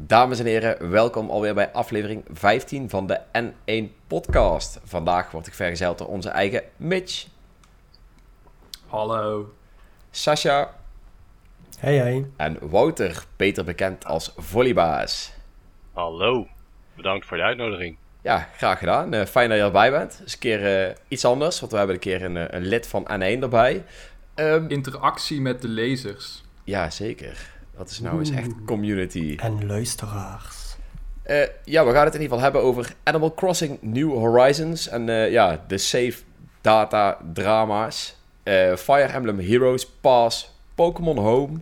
Dames en heren, welkom alweer bij aflevering 15 van de N1 Podcast. Vandaag word ik vergezeld door onze eigen Mitch, Hallo. Sasha Hey, hey. en Wouter, beter bekend als Volleybaas. Hallo, bedankt voor de uitnodiging. Ja, graag gedaan. Eh, fijn dat je erbij bent. Het is een keer eh, iets anders, want we hebben een keer een, eh, een lid van N1 erbij. Ehm, Interactie met de lezers. ja, zeker. Dat is nou eens echt community. En luisteraars. Eh, ja, we gaan het in ieder geval hebben over Animal Crossing New Horizons. En eh, ja, de safe data drama's. Eh, Fire Emblem Heroes Pass, Pokémon Home.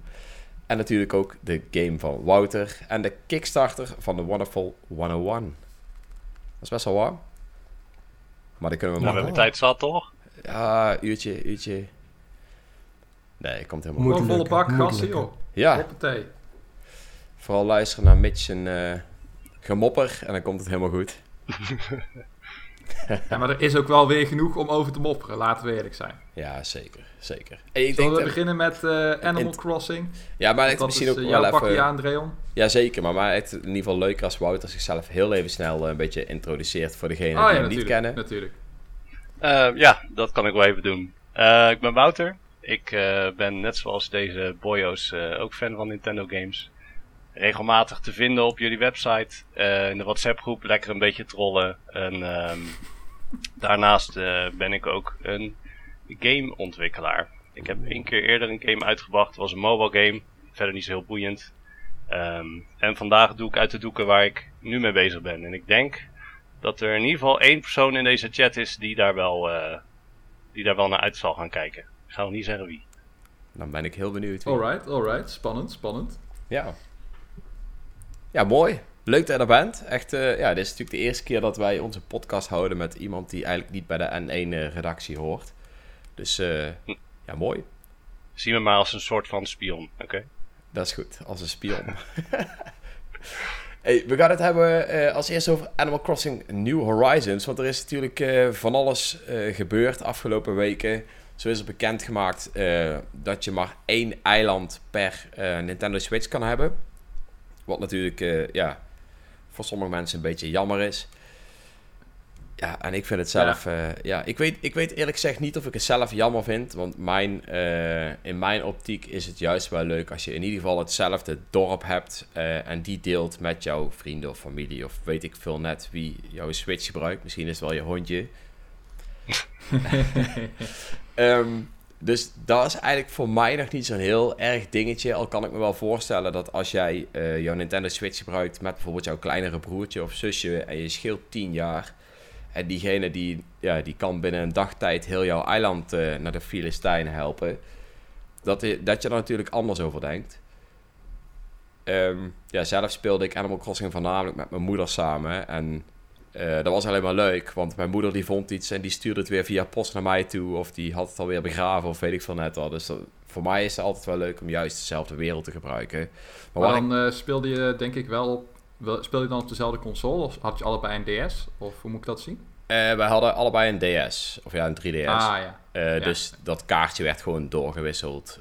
En natuurlijk ook de game van Wouter. En de Kickstarter van The Wonderful 101. Dat is best wel warm. Maar dan kunnen we Nou, we maar... hebben tijd zat, toch? Ja, uurtje, uurtje. Nee, komt helemaal goed. Gewoon volle bak lukken. joh. Ja, Hoppatee. vooral luisteren naar Mitch en eh, gemopper. En dan komt het helemaal goed. Ja, maar er is ook wel weer genoeg om over te mopperen, laten we eerlijk zijn. Ja, zeker. Zeker. En ik Zullen we dat- beginnen met eh, Animal in- Crossing? Ja, maar het misschien is ook eh, wel even... pakje aan, Dreon. Ja, zeker. Maar, maar het in ieder geval leuk als Wouter zichzelf heel even snel een beetje introduceert voor degenen Oh die ja, hem niet kennen. natuurlijk. Eh, ja, dat kan ik wel even doen. Eh, ik ben Wouter. Ik eh, ben net zoals deze boyo's eh, ook fan van Nintendo games. Regelmatig te vinden op jullie website. eh, in de WhatsApp groep lekker een beetje trollen. En ehm, daarnaast ben ik ook een gameontwikkelaar. Ik heb één keer eerder een game uitgebracht. Het was een mobile game. Verder niet zo heel boeiend. Ehm, en vandaag doe ik uit de doeken waar ik nu mee bezig ben. En ik denk dat er in ieder geval één persoon in deze chat is die daar wel, die daar wel naar uit zal gaan kijken. Ik ga nog niet zeggen wie. Dan ben ik heel benieuwd. wie- Alright, alright. Spannend, spannend. Ja. Ja, mooi. Leuk dat je er bent. Echt, eh, ja, dit is natuurlijk de eerste keer dat wij onze podcast houden met iemand die eigenlijk niet bij de N1-redactie hoort. Dus, eh, ja, mooi. Zie me maar als een soort van spion, oké? Dat is goed, als een spion. hey, we gaan het hebben eh, als eerst over Animal Crossing New Horizons. Want er is natuurlijk eh, van alles eh, gebeurd afgelopen weken. Zo is er bekendgemaakt eh dat je maar één eiland per eh, Nintendo Switch kan hebben. Wat natuurlijk eh, ja, voor sommige mensen een beetje jammer is. Ja, en ik vind het zelf... Ja. ja, ik, weet, ik weet eerlijk gezegd niet of ik het zelf jammer vind. Want mijn, in mijn optiek is het juist wel leuk als je in ieder geval hetzelfde dorp hebt. en die deelt met jouw vrienden of familie. Of weet ik veel net wie jouw Switch gebruikt. Misschien is het wel je hondje. Ehm, dus dat is eigenlijk voor mij nog niet zo'n heel erg dingetje. Al kan ik me wel voorstellen dat als jij eh, jouw Nintendo Switch gebruikt met bijvoorbeeld jouw kleinere broertje of zusje en je scheelt 10 jaar. En diegene die, ja, die kan binnen een dagtijd heel jouw eiland eh, naar de Filistijnen helpen. Dat, dat je er natuurlijk anders over denkt. Ehm, ja, zelf speelde ik Animal Crossing voornamelijk met mijn moeder samen. En eh, dat was alleen maar leuk, want mijn moeder die vond iets en die stuurde het weer via post naar mij toe. Of die had het alweer begraven of weet ik veel net al. Dus dat- voor mij is het altijd wel leuk om juist dezelfde wereld te gebruiken. Maar Maar wat ik- dan eh, speelde je denk ik wel Speelde je dan op dezelfde console? Of had je allebei een DS? Of hoe moet ik dat zien? eh, wij hadden allebei een DS, of ja, een 3DS. Ah ja. Ja. Dus dat kaartje werd gewoon doorgewisseld.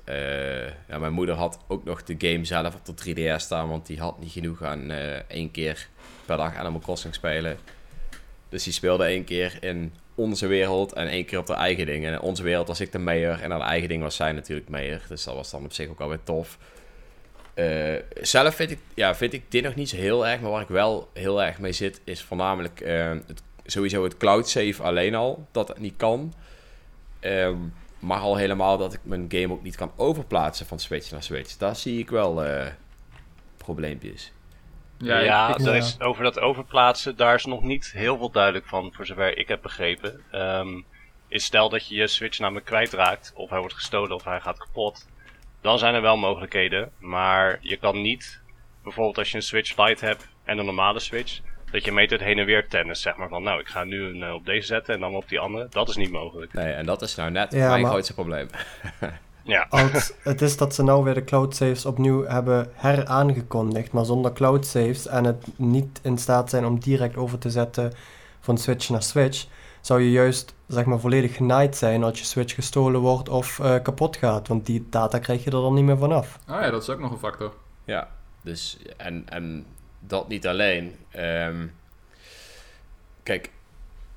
Ja, mijn moeder had ook nog de game zelf op de 3DS staan, want die had niet genoeg aan één keer per dag Animal Crossing spelen. Dus die speelde één keer in onze wereld en één keer op haar eigen ding. En in onze wereld was ik de mayor en haar eigen ding was zij natuurlijk mayor. Dus dat was dan op zich ook alweer tof. Eh, zelf vind ik, ja, vind ik dit nog niet zo heel erg, maar waar ik wel heel erg mee zit, is voornamelijk eh, sowieso het cloud save alleen al, dat het niet kan. Ehm, maar al helemaal dat ik mijn game ook niet kan overplaatsen van Switch naar Switch. Daar zie ik wel eh, probleempjes. Ja, Ja, ik- ik- er ja. is, over dat overplaatsen, daar is nog niet heel veel duidelijk van, voor zover ik heb begrepen. Ehm, is stel dat je je Switch namelijk kwijtraakt, of hij wordt gestolen of hij gaat kapot. Dan zijn er wel mogelijkheden, maar je kan niet, bijvoorbeeld als je een Switch Lite hebt en een normale Switch, dat je meet het heen en weer tennis, zeg maar van nou, ik ga nu een eh, op deze zetten en dan op die andere. Dat is niet mogelijk. Nee, en dat is nou net Ja, mijn maar- grootste probleem. Ja, Als het is dat ze nou weer de cloud saves opnieuw hebben heraangekondigd, maar zonder cloud saves en het niet in staat zijn om direct over te zetten van Switch naar Switch, zou je juist zeg maar volledig genaaid zijn als je Switch gestolen wordt of eh, kapot gaat, want die data krijg je er dan niet meer vanaf. Ah ja, dat is ook nog een factor. Ja, dus en, en dat niet alleen. Ehm, kijk,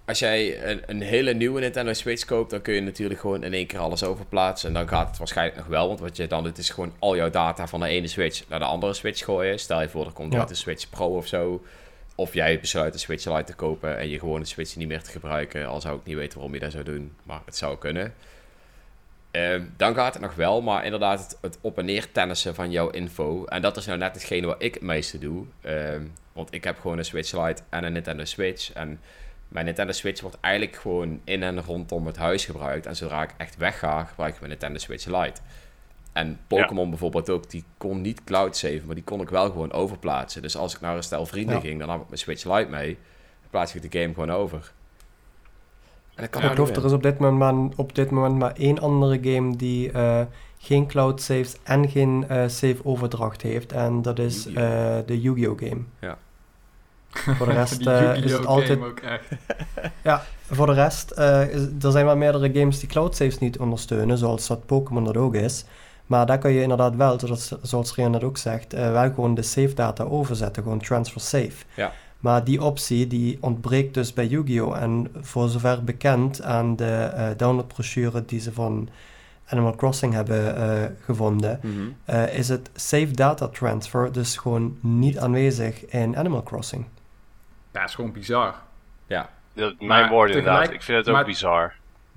als jij een, een, hele nieuwe Nintendo Switch koopt, dan kun je natuurlijk gewoon in één keer alles overplaatsen. En dan gaat het waarschijnlijk nog wel, want wat je dan doet is gewoon al jouw data van de ene Switch naar de andere Switch gooien. Stel je voor, er komt ja. een Switch Pro of zo. Of jij besluit een Switch Lite te kopen en je gewoon de Switch niet meer te gebruiken. Al zou ik niet weten waarom je dat zou doen, maar het zou kunnen. Ehm, dan gaat het nog wel, maar inderdaad het, het, op en neer tennissen van jouw info. En dat is nou net hetgene wat ik het meeste doe. Ehm, want ik heb gewoon een Switch Lite en een Nintendo Switch. En mijn Nintendo Switch wordt eigenlijk gewoon in en rondom het huis gebruikt. En zodra ik echt wegga, gebruik ik mijn Nintendo Switch Lite. En Pokémon bijvoorbeeld ook, die kon niet cloud saven, maar die kon ik wel gewoon overplaatsen. Dus als ik naar een stel vrienden ging, dan had ik mijn Switch Lite mee. Dan plaats ik de game gewoon over. En dat kan ik geloof, er is op dit, moment maar, op dit moment maar één andere game die uh, geen cloud saves en geen uh, save overdracht heeft. En dat is uh, de Yu-Gi-Oh! game. Ja. Voor de rest is het altijd... ja, voor de rest, is, er zijn wel meerdere games die cloud saves niet ondersteunen, zoals dat Pokémon dat ook is. Maar daar kun je inderdaad wel, zoals, zoals Rian net ook zegt, wel gewoon de save data overzetten, gewoon transfer save. Ja. Maar die optie die ontbreekt dus bij Yu-Gi-Oh! En voor zover bekend aan de uh, downloadbrochure die ze van Animal Crossing hebben uh, gevonden, Mhm. uh, is het Safe Data Transfer dus gewoon niet aanwezig in Animal Crossing. Ja, is gewoon bizar. Ja. Dat, mijn Maar woorden inderdaad. Ik vind het ook maar- bizar.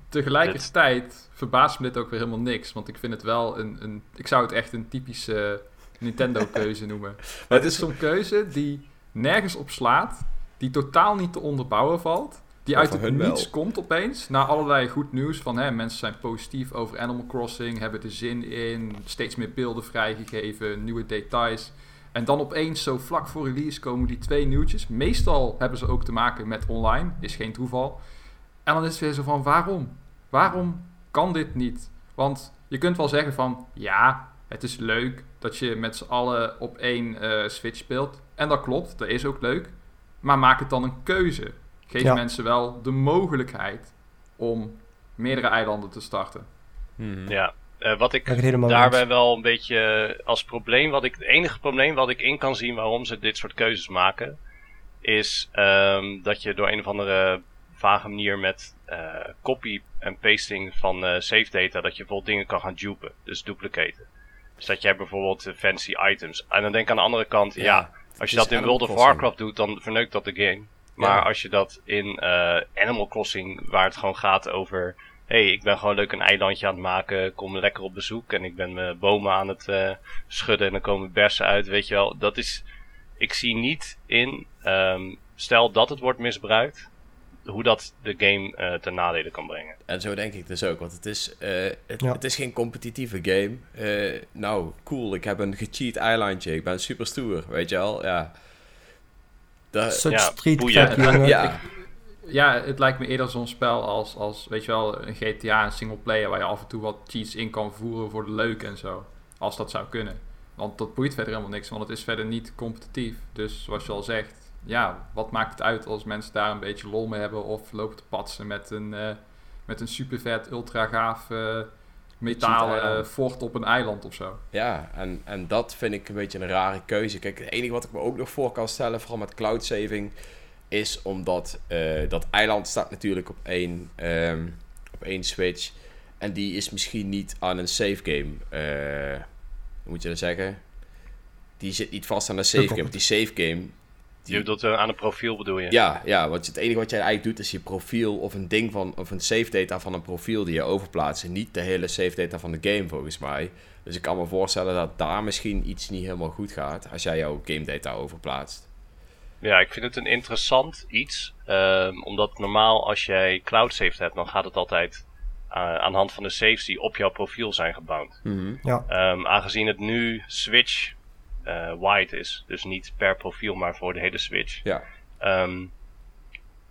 Tegelijkertijd verbaast me dit ook weer helemaal niks. Want ik vind het wel een... een ik zou het echt een typische Nintendo-keuze noemen. Maar Het is zo'n keuze die nergens op slaat. Die totaal niet te onderbouwen valt. Die uit het wel. niets komt opeens. Na allerlei goed nieuws van hè, mensen zijn positief over Animal Crossing. Hebben er zin in. Steeds meer beelden vrijgegeven. Nieuwe details. En dan opeens zo vlak voor release komen die twee nieuwtjes. Meestal hebben ze ook te maken met online. Is geen toeval. En dan is het weer zo van waarom? Waarom kan dit niet? Want je kunt wel zeggen van ja, het is leuk dat je met z'n allen op één eh, Switch speelt. En dat klopt, dat is ook leuk. Maar maak het dan een keuze. Geef Ja. mensen wel de mogelijkheid om meerdere eilanden te starten. Mhm. Ja. Eh, wat ik daarbij wel een beetje eh, als probleem, wat ik, het enige probleem wat ik in kan zien waarom ze dit soort keuzes maken, is ehm, dat je door een of andere vage manier met eh, copy en pasting van eh save data, dat je bijvoorbeeld dingen kan gaan dupen, dus duplicaten. Dus dat jij bijvoorbeeld fancy items. En dan denk ik aan de andere kant, ja, als je dat in World of. Warcraft doet, dan verneukt dat de game. Maar Ja. als je dat in Animal Crossing, waar het gewoon gaat over... hey, ik ben gewoon leuk een eilandje aan het maken, kom lekker op bezoek... en ik ben mijn bomen aan het eh, schudden en dan komen bersen uit, weet je wel. Dat is... Ik zie niet in, ehm, stel dat het wordt misbruikt... hoe dat de game eh ten nadele kan brengen. En zo denk ik dus ook, want het is, eh, het, Ja. het is geen competitieve game. Eh, nou, cool, ik heb een gecheat eilandje, ik ben super stoer, weet je wel. Ja. Dat- Such ja, street boeien. ja. Ja, het lijkt me eerder zo'n spel als, als, weet je wel, een GTA, een single player... waar je af en toe wat cheats in kan voeren voor de leuk en zo. Als dat zou kunnen. Want dat boeit verder helemaal niks, want het is verder niet competitief. Dus zoals je al zegt, ja, wat maakt het uit als mensen daar een beetje lol mee hebben... of lopen te patsen met een, eh, met een super vet, ultra gaaf eh, metalen eh, fort op een eiland of zo. Ja, en, en dat vind ik een beetje een rare keuze. Kijk, het enige wat ik me ook nog voor kan stellen, vooral met cloud saving, is omdat eh, dat eiland staat natuurlijk op één, ehm, op één switch. En die is misschien niet aan een save game. eh, hoe moet je dat zeggen? Die zit niet vast aan een save game. Want die save game. Je bedoelt eh, aan een profiel bedoel je? Ja, ja, want het enige wat jij eigenlijk doet is je profiel of een ding van, of een save data van een profiel die je overplaatst. En niet de hele save data van de game volgens mij. Dus ik kan me voorstellen dat daar misschien iets niet helemaal goed gaat als jij jouw game data overplaatst. Ja, ik vind het een interessant iets. ehm, omdat normaal als jij cloud saved hebt, dan gaat het altijd eh, aan de hand van de saves die op jouw profiel zijn gebouwd. Ja. Ehm, aangezien het nu Switch eh, wide is, dus niet per profiel, maar voor de hele Switch, Ja, ehm,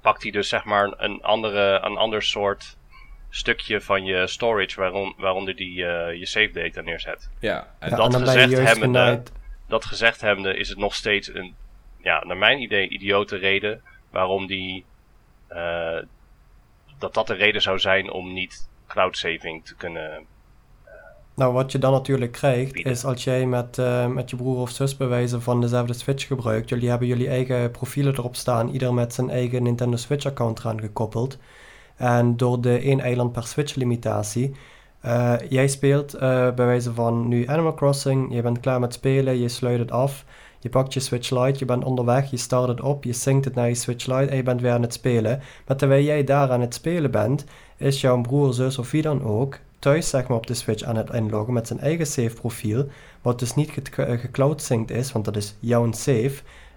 pakt hij dus zeg maar een, andere, een ander soort stukje van je storage waarom, waaronder die eh, je save data neerzet. ja. En Ja, dat en gezegd hebbende-. Dat gezegd hebbende is het nog steeds een, ja, naar mijn idee, idiote reden waarom die, eh, dat dat de reden zou zijn om niet cloud saving te kunnen. Nou, Nou, wat je dan natuurlijk krijgt, Bieden. is als jij met, eh, met je broer of zus bij wijze van dezelfde Switch gebruikt, jullie hebben jullie eigen profielen erop staan, ieder met zijn eigen Nintendo Switch account eraan gekoppeld. En door de één eiland per Switch limitatie, eh, jij speelt eh, bij wijze van nu Animal Crossing, je bent klaar met spelen, je sluit het af, je pakt je Switch Lite, je bent onderweg, je start het op, je synct het naar je Switch Lite en je bent weer aan het spelen. Maar terwijl jij daar aan het spelen bent, is jouw broer, zus of wie dan ook thuis zeg maar op de Switch aan het inloggen met zijn eigen save profiel, wat dus niet ge- eh, gecloud synced is, want dat is jouw save,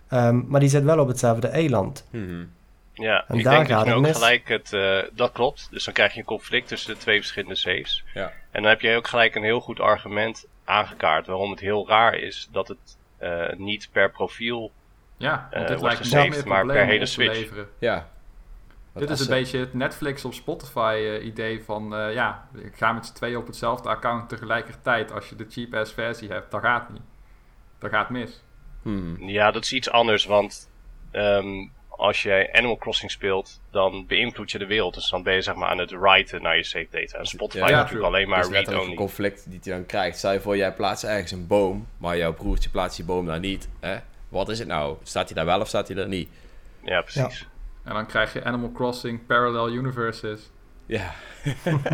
Ehm, maar die zit wel op hetzelfde eiland. Mhm. Ja, En ik daar denk dat je ook mis. gelijk het... eh, dat klopt. Dus dan krijg je een conflict tussen de twee verschillende saves. Ja. En dan heb je ook gelijk een heel goed argument aangekaart waarom het heel raar is dat het niet per profiel... Ja, want Eh, dit wordt lijkt me gesaved, meer maar per hele Switch. leveren. Ja. Dit is een ze- beetje het Netflix of Spotify eh, idee van, eh, ja, ik ga met z'n tweeën op hetzelfde account tegelijkertijd. Als je de cheap-ass versie hebt, dat gaat niet. Dat gaat mis. Mhm. Ja, dat is iets anders, want ehm, als jij Animal Crossing speelt, dan beïnvloed je de wereld. Dus dan ben je zeg maar aan het writen naar je save data. En Spotify Ja, is ja, natuurlijk alleen maar Dat is een read-only. conflict die hij dan krijgt. Stel je voor, jij plaatst ergens een boom, maar jouw broertje plaatst die boom daar niet. Hè? Wat is het nou? Staat hij daar wel of staat hij er niet? Ja, precies. En dan krijg je Animal Crossing Parallel Universes. Ja.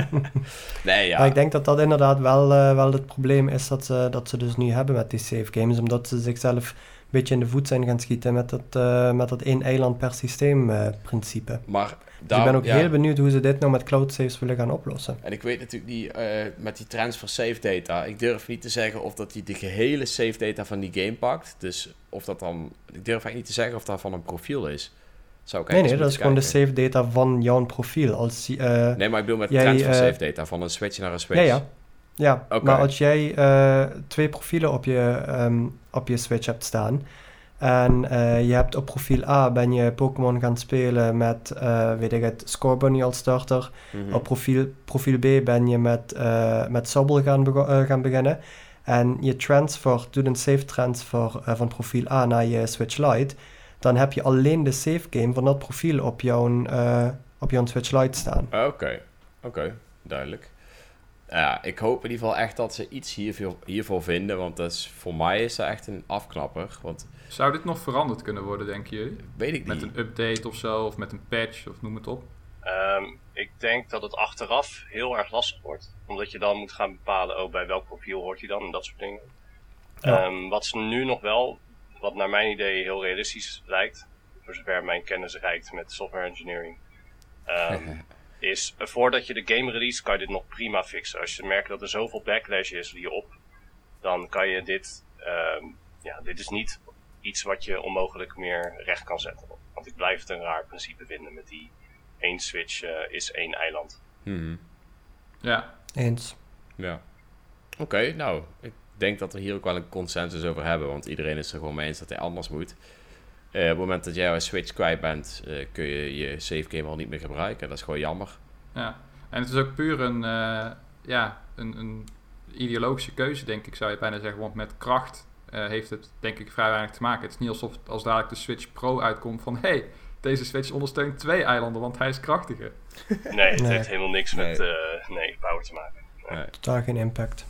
nee, ja. Maar ik denk dat dat inderdaad wel, eh, wel het probleem is dat ze, dat ze dus nu hebben met die save games, omdat ze zichzelf beetje in de voet zijn gaan schieten met dat, eh, met dat één eiland per systeem eh, principe. Maar Dus ik ben ook ja. heel benieuwd hoe ze dit nou met cloud saves willen gaan oplossen. En ik weet natuurlijk niet, eh, met die transfer save data, ik durf niet te zeggen of dat hij de gehele save data van die game pakt. Dus of dat dan, ik durf eigenlijk niet te zeggen of dat van een profiel is. Zou ik Nee, nee, dat is gewoon de save data van jouw profiel. Als. Nee, maar ik bedoel met Jij, transfer save data, van een switch naar een switch. Ja, ja. Ja, maar als jij eh, twee profielen op je, ehm, op je Switch hebt staan en eh, je hebt op profiel A ben je Pokémon gaan spelen met, eh, weet ik het, Scorbunny als starter. Mhm. Op profiel, profiel B ben je met, met Sobble gaan, gaan beginnen. En je transfer, doet een save transfer van profiel A naar je Switch Lite. Dan heb je alleen de save game van dat profiel op jouw, op jouw Switch Lite staan. Oké, oké, duidelijk. Ja, ik hoop in ieder geval echt dat ze iets hiervoor, hiervoor vinden, want dat is, voor mij is dat echt een afknapper. Want Zou dit nog veranderd kunnen worden, denken jullie? weet ik Met niet. een update of zo, of met een patch, of noem het op. Ehm, ik denk dat het achteraf heel erg lastig wordt. Omdat je dan moet gaan bepalen, oh, bij welk profiel hoort hij dan en dat soort dingen. Ja. Ehm, wat ze nu nog wel, wat naar mijn idee heel realistisch lijkt, voor zover mijn kennis reikt met software engineering, ehm, is voordat je de game release kan je dit nog prima fixen. Als je merkt dat er zoveel backlash is hierop, dan kan je dit, ehm, ja, dit is niet iets wat je onmogelijk meer recht kan zetten. Want ik blijf het een raar principe vinden met die één switch eh, is één eiland. Mhm. Ja, Eens. Ja. Oké, nou, ik denk dat we hier ook wel een consensus over hebben, want iedereen is er gewoon mee eens dat hij anders moet. Eh, op het moment dat jij een Switch kwijt bent, eh, kun je je save game al niet meer gebruiken. Dat is gewoon jammer. ja. En het is ook puur een, eh, ja, een, een ideologische keuze, denk ik, zou je bijna zeggen. Want met kracht eh, heeft het, denk ik, vrij weinig te maken. Het is niet alsof als dadelijk de Switch Pro uitkomt van... hey, deze Switch ondersteunt twee eilanden, want hij is krachtiger. Nee, het Nee. heeft helemaal niks Nee. met eh, nee, power te maken. Nee. Totaal geen impact.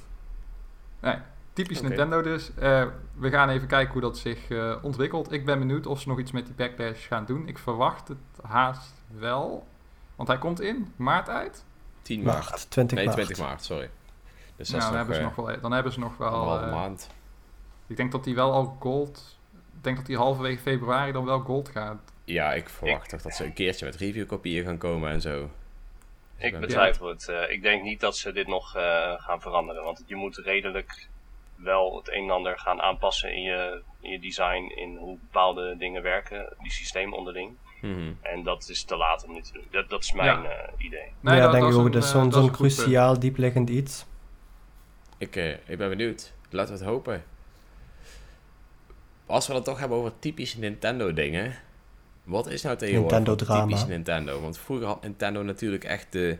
Nee, typisch. Nintendo dus. Eh, we gaan even kijken hoe dat zich eh, ontwikkelt. Ik ben benieuwd of ze nog iets met die backlash gaan doen. Ik verwacht het haast wel. Want hij komt in maart uit. 10 maart. Maart, 20 Nee, maart. 20 maart, sorry. Dus dat nou, is dan, nog, hebben ze eh, nog wel, dan hebben ze nog wel... eh, maand. ik denk dat hij wel al gold... Ik denk dat hij halverwege februari dan wel gold gaat. Ja, ik verwacht toch dat ze een keertje met reviewkopieën gaan komen en zo. Ik betwijfel het. eh, ik denk niet dat ze dit nog eh, gaan veranderen. Want je moet redelijk wel het een en ander gaan aanpassen in je, in je design, in hoe bepaalde dingen werken, die systeem onderling. Mhm. En dat is te laat om dit te doen. Dat, dat is mijn Ja. eh, idee. Nee, ja, dat, denk dat ik ook. een, Dat is eh, zo'n dat is zo'n een goed punt. cruciaal, diepliggend iets. Ik, eh, ik ben benieuwd. Laten we het hopen. Als we het toch hebben over typische Nintendo dingen. Wat is nou tegenwoordig Nintendo typisch. Nintendo? Want vroeger had Nintendo natuurlijk echt de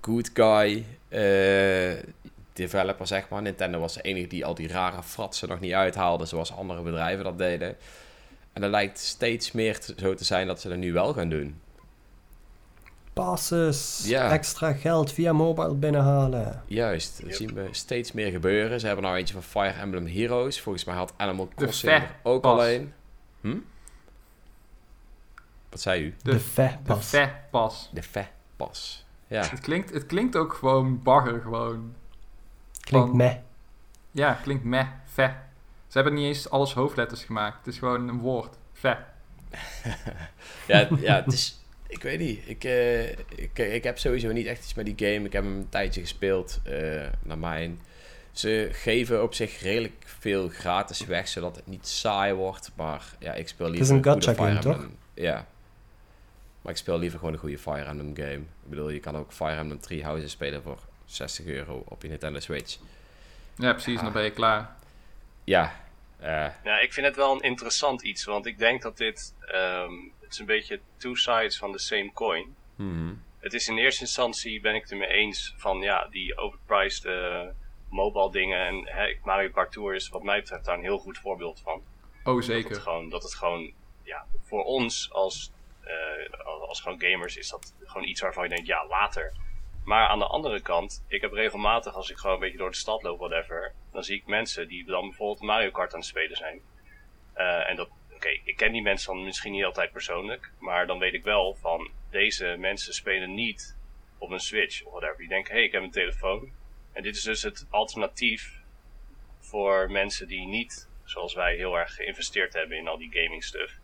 good guy eh, developer, zeg maar. Nintendo was de enige die al die rare fratsen nog niet uithaalde, zoals andere bedrijven dat deden. En dat lijkt steeds meer te- zo te zijn dat ze dat nu wel gaan doen. passes, Ja. extra geld via mobile binnenhalen. Juist, dat Yep. zien we steeds meer gebeuren. Ze hebben nou eentje van Fire Emblem Heroes. Volgens mij had Animal Crossing er ook Pass. alleen. Hm? Wat zei u? De, De- ve De pas. Fe-pas. De Fe Pas. Ja, Het klinkt, het klinkt ook gewoon bagger, gewoon. Klinkt van- meh. Ja, klinkt meh, fe. Ze hebben niet eens alles hoofdletters gemaakt. Het is gewoon een woord. Fe. ja, ja het is... Ik weet niet. Ik, eh, ik, ik heb sowieso niet echt iets met die game. Ik heb hem een tijdje gespeeld, eh, naar mijn. Ze geven op zich redelijk veel gratis weg, zodat het niet saai wordt. Maar ja, ik speel liever is een goede gacha Fire game, toch? Ja. Maar ik speel liever gewoon een goede Fire Emblem game. Ik bedoel, je kan ook Fire Emblem Three Houses spelen voor 60 euro op je Nintendo Switch. Ja, precies. Dan ben je klaar. Ja, eh, Ja, ik vind het wel een interessant iets, want ik denk dat dit, ehm, het is een beetje two sides van the same coin. mhm. Het is in eerste instantie, ben ik het ermee eens, van ja, die overpriced eh, mobile dingen. En hè, Mario Kart Tour is wat mij betreft daar een heel goed voorbeeld van. Oh, Dat het zeker. gewoon, dat het gewoon ja, voor ons als, eh, als, als gewoon gamers is dat gewoon iets waarvan je denkt, ja, later. Maar aan de andere kant, ik heb regelmatig als ik gewoon een beetje door de stad loop, whatever, dan zie ik mensen die dan bijvoorbeeld Mario Kart aan het spelen zijn. Eh, en dat, oké, ik ken die mensen dan misschien niet altijd persoonlijk, maar dan weet ik wel van, deze mensen spelen niet op een Switch of whatever. Die denken, hé, hey, ik heb een telefoon. En dit is dus het alternatief voor mensen die niet, zoals wij, heel erg geïnvesteerd hebben in al die gaming stuff.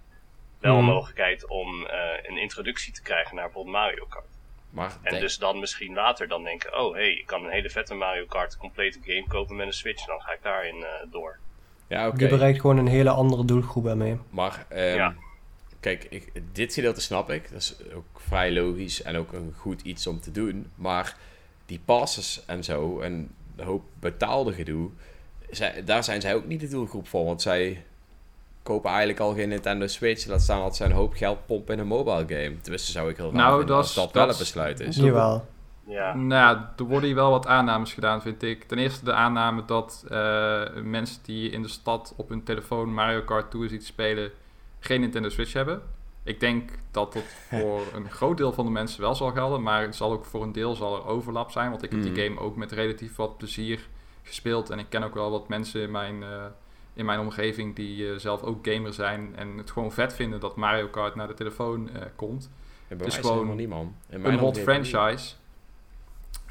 Wel een Mhm. mogelijkheid om eh, een introductie te krijgen naar bijvoorbeeld Mario Kart. Maar En denk- dus dan misschien later dan denken, oh hey, ik kan een hele vette Mario Kart complete game kopen met een Switch. Dan ga ik daarin eh, door. ja, oké. Je bereikt gewoon een hele andere doelgroep ermee. Maar ehm, Ja. kijk, ik, dit gedeelte snap ik. Dat is ook vrij logisch en ook een goed iets om te doen. Maar die passes en zo en de hoop betaalde gedoe, zij, daar zijn zij ook niet de doelgroep voor. Want zij kopen eigenlijk al geen Nintendo Switch. Laat staan dat ze een hoop geld pompen in een mobile game. Tenminste zou ik heel raar Nou, dat dat dat wel het is- besluit is. Jawel. Ja, Nou ja, er worden hier wel wat aannames gedaan, vind ik. Ten eerste de aanname dat eh, mensen die in de stad op hun telefoon Mario Kart Tour ziet spelen, geen Nintendo Switch hebben. Ik denk dat dat voor een groot deel van de mensen wel zal gelden, maar het zal ook voor een deel zal er overlap zijn, want ik heb Mhm. die game ook met relatief wat plezier gespeeld en ik ken ook wel wat mensen in mijn, eh, in mijn omgeving die eh, zelf ook gamer zijn en het gewoon vet vinden dat Mario Kart naar de telefoon eh, komt En bij is gewoon helemaal niemand. In mijn een hot franchise.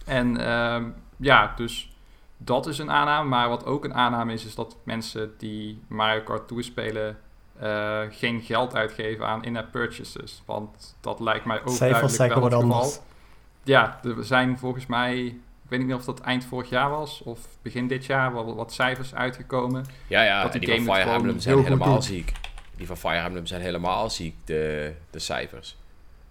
En ehm, ja, dus dat is een aanname. Maar wat ook een aanname is, is dat mensen die Mario Kart Tour spelen... eh, geen geld uitgeven aan in-app purchases. Want dat lijkt mij ook duidelijk wel het geval. Ja, er zijn volgens mij... Ik weet niet meer of dat eind vorig jaar was of begin dit jaar wat, wat cijfers uitgekomen. Ja, ja, dat die van Fire Emblem zijn helemaal doet. ziek. Die van Fire Emblem zijn helemaal ziek, de, de cijfers.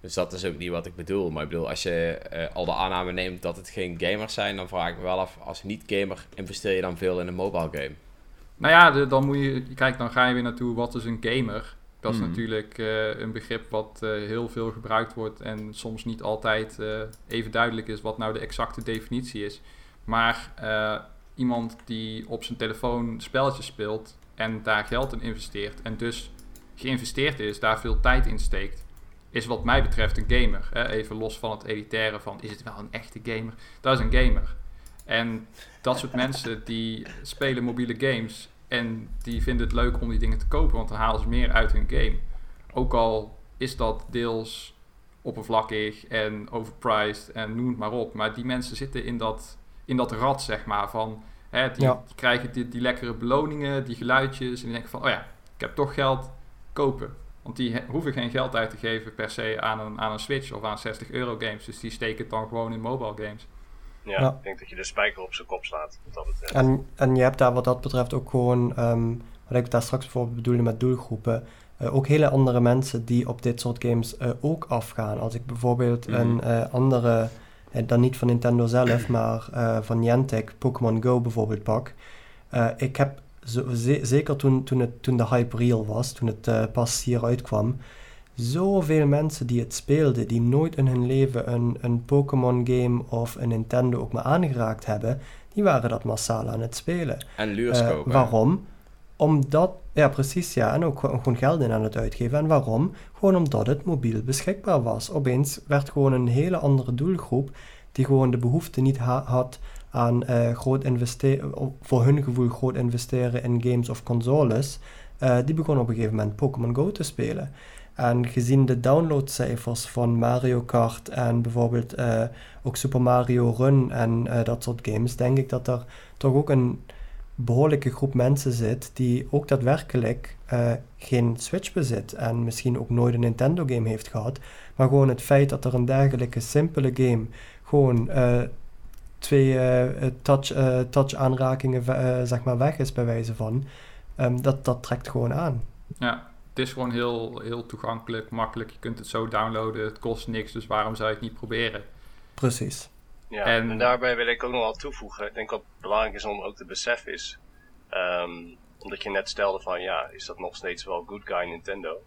Dus dat is ook niet wat ik bedoel. Maar ik bedoel, als je eh, al de aanname neemt dat het geen gamers zijn, dan vraag ik me wel af, als niet-gamer, investeer je dan veel in een mobile game? Nou ja, de- dan moet je... Kijk, dan ga je weer naartoe, wat is een gamer? Dat is Hmm. natuurlijk eh, een begrip wat eh, heel veel gebruikt wordt en soms niet altijd eh, even duidelijk is wat nou de exacte definitie is. Maar iemand die op zijn telefoon spelletjes speelt en daar geld in investeert en dus geïnvesteerd is, daar veel tijd in steekt, is wat mij betreft een gamer. Hè? Even los van het elitaire van, is het wel een echte gamer? Dat is een gamer. En dat soort mensen die spelen mobiele games en die vinden het leuk om die dingen te kopen, want dan halen ze meer uit hun game. Ook al is dat deels oppervlakkig en overpriced en noem het maar op. Maar die mensen zitten in dat, in dat rad, zeg maar, van... Hè, die, Ja. die krijgen die, die lekkere beloningen, die geluidjes. En die denken van, oh ja, ik heb toch geld, kopen. Want die he- hoeven geen geld uit te geven per se aan een, aan een Switch of aan 60 euro games. Dus die steken het dan gewoon in mobile games. Ja, Ja. ik denk dat je de spijker op zijn kop slaat. Wat dat betreft. En, en je hebt daar wat dat betreft ook gewoon, ehm, wat ik daar straks bijvoorbeeld bedoelde met doelgroepen, eh, ook hele andere mensen die op dit soort games eh, ook afgaan. Als ik bijvoorbeeld Mhm. een eh, andere, dan niet van Nintendo zelf, maar van Niantic, Pokémon Go bijvoorbeeld pak. Ik heb zo, zeker toen, toen, het, toen de hype real was, toen het pas hier uitkwam, zoveel mensen die het speelden, die nooit in hun leven een, een Pokémon game of een Nintendo ook maar aangeraakt hebben, die waren dat massaal aan het spelen. En luurs Eh, waarom? Omdat, ja precies ja, en ook gewoon geld in aan het uitgeven. En waarom? Gewoon omdat het mobiel beschikbaar was. Opeens werd gewoon een hele andere doelgroep die gewoon de behoefte niet had aan uh, groot investeren, voor hun gevoel groot investeren in games of consoles, uh, die begon op een gegeven moment Pokémon Go te spelen. En gezien de downloadcijfers van Mario Kart en bijvoorbeeld uh, ook Super Mario Run en dat soort games, denk ik dat er toch ook een behoorlijke groep mensen zit die ook daadwerkelijk geen Switch bezit en misschien ook nooit een Nintendo game heeft gehad, maar gewoon het feit dat er een dergelijke simpele game gewoon twee uh, touch, uh, touch aanrakingen uh, zeg maar weg is bij wijze van. Um, dat, dat trekt gewoon aan. Ja, is gewoon heel, heel toegankelijk, makkelijk. Je kunt het zo downloaden, het kost niks, dus waarom zou je het niet proberen? Precies. Ja, en, en daarbij wil ik ook nog wel toevoegen. Ik denk dat het belangrijk is om ook te beseffen is. Um, omdat je net stelde van ja, is dat nog steeds wel good guy Nintendo?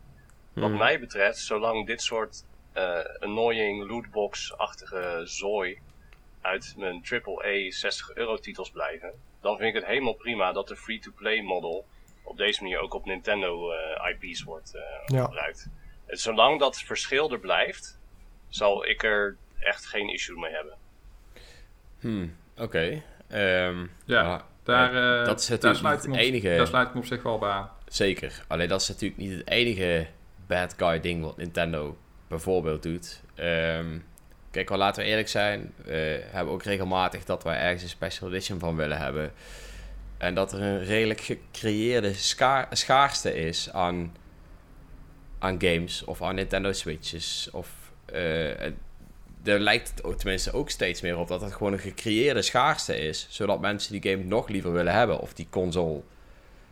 Wat hmm. mij betreft, zolang dit soort annoying lootbox-achtige zooi uit mijn AAA 60 euro titels blijven, dan vind ik het helemaal prima dat de free-to-play model op deze manier ook op Nintendo uh, eh, IP's wordt uh, gebruikt. En zolang dat verschil er blijft, zal ik er echt geen issue mee hebben. Hmm, oké. Ehm, ja, daar, uh, dat is natuurlijk daar niet het enige... Daar sluit ik me op zich wel bij aan. Zeker. Alleen dat is natuurlijk niet het enige bad guy ding wat Nintendo bijvoorbeeld doet. Um, Kijk, wel laten we eerlijk zijn. We hebben ook regelmatig dat wij ergens een special edition van willen hebben. En dat er een redelijk gecreëerde schaarste is aan, aan games of aan Nintendo Switches. Of uh, er lijkt het tenminste ook steeds meer op dat het gewoon een gecreëerde schaarste is. Zodat mensen die game nog liever willen hebben. Of die console.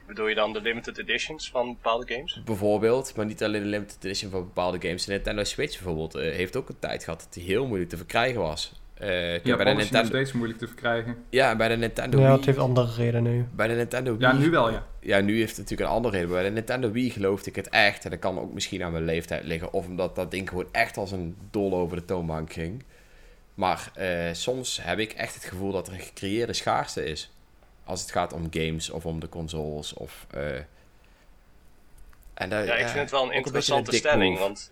Bedoel je dan de limited editions van bepaalde games? Bijvoorbeeld, maar niet alleen de limited edition van bepaalde games. De Nintendo Switch bijvoorbeeld uh, heeft ook een tijd gehad dat die heel moeilijk te verkrijgen was. Uh, ja, bij de Nintendo... steeds moeilijk te verkrijgen. Ja, bij de Nintendo Ja, het heeft andere redenen nu. Bij de Nintendo Wii... Ja, nu wel, ja. Ja, nu heeft het natuurlijk een andere reden. Bij de Nintendo Wii geloofde ik het echt. En dat kan ook misschien aan mijn leeftijd liggen. Of omdat dat ding gewoon echt als een dol over de toonbank ging. Maar uh, soms heb ik echt het gevoel dat er een gecreëerde schaarste is als het gaat om games of om de consoles. Of, uh, en daar, ja, ik vind het wel een interessante stelling, want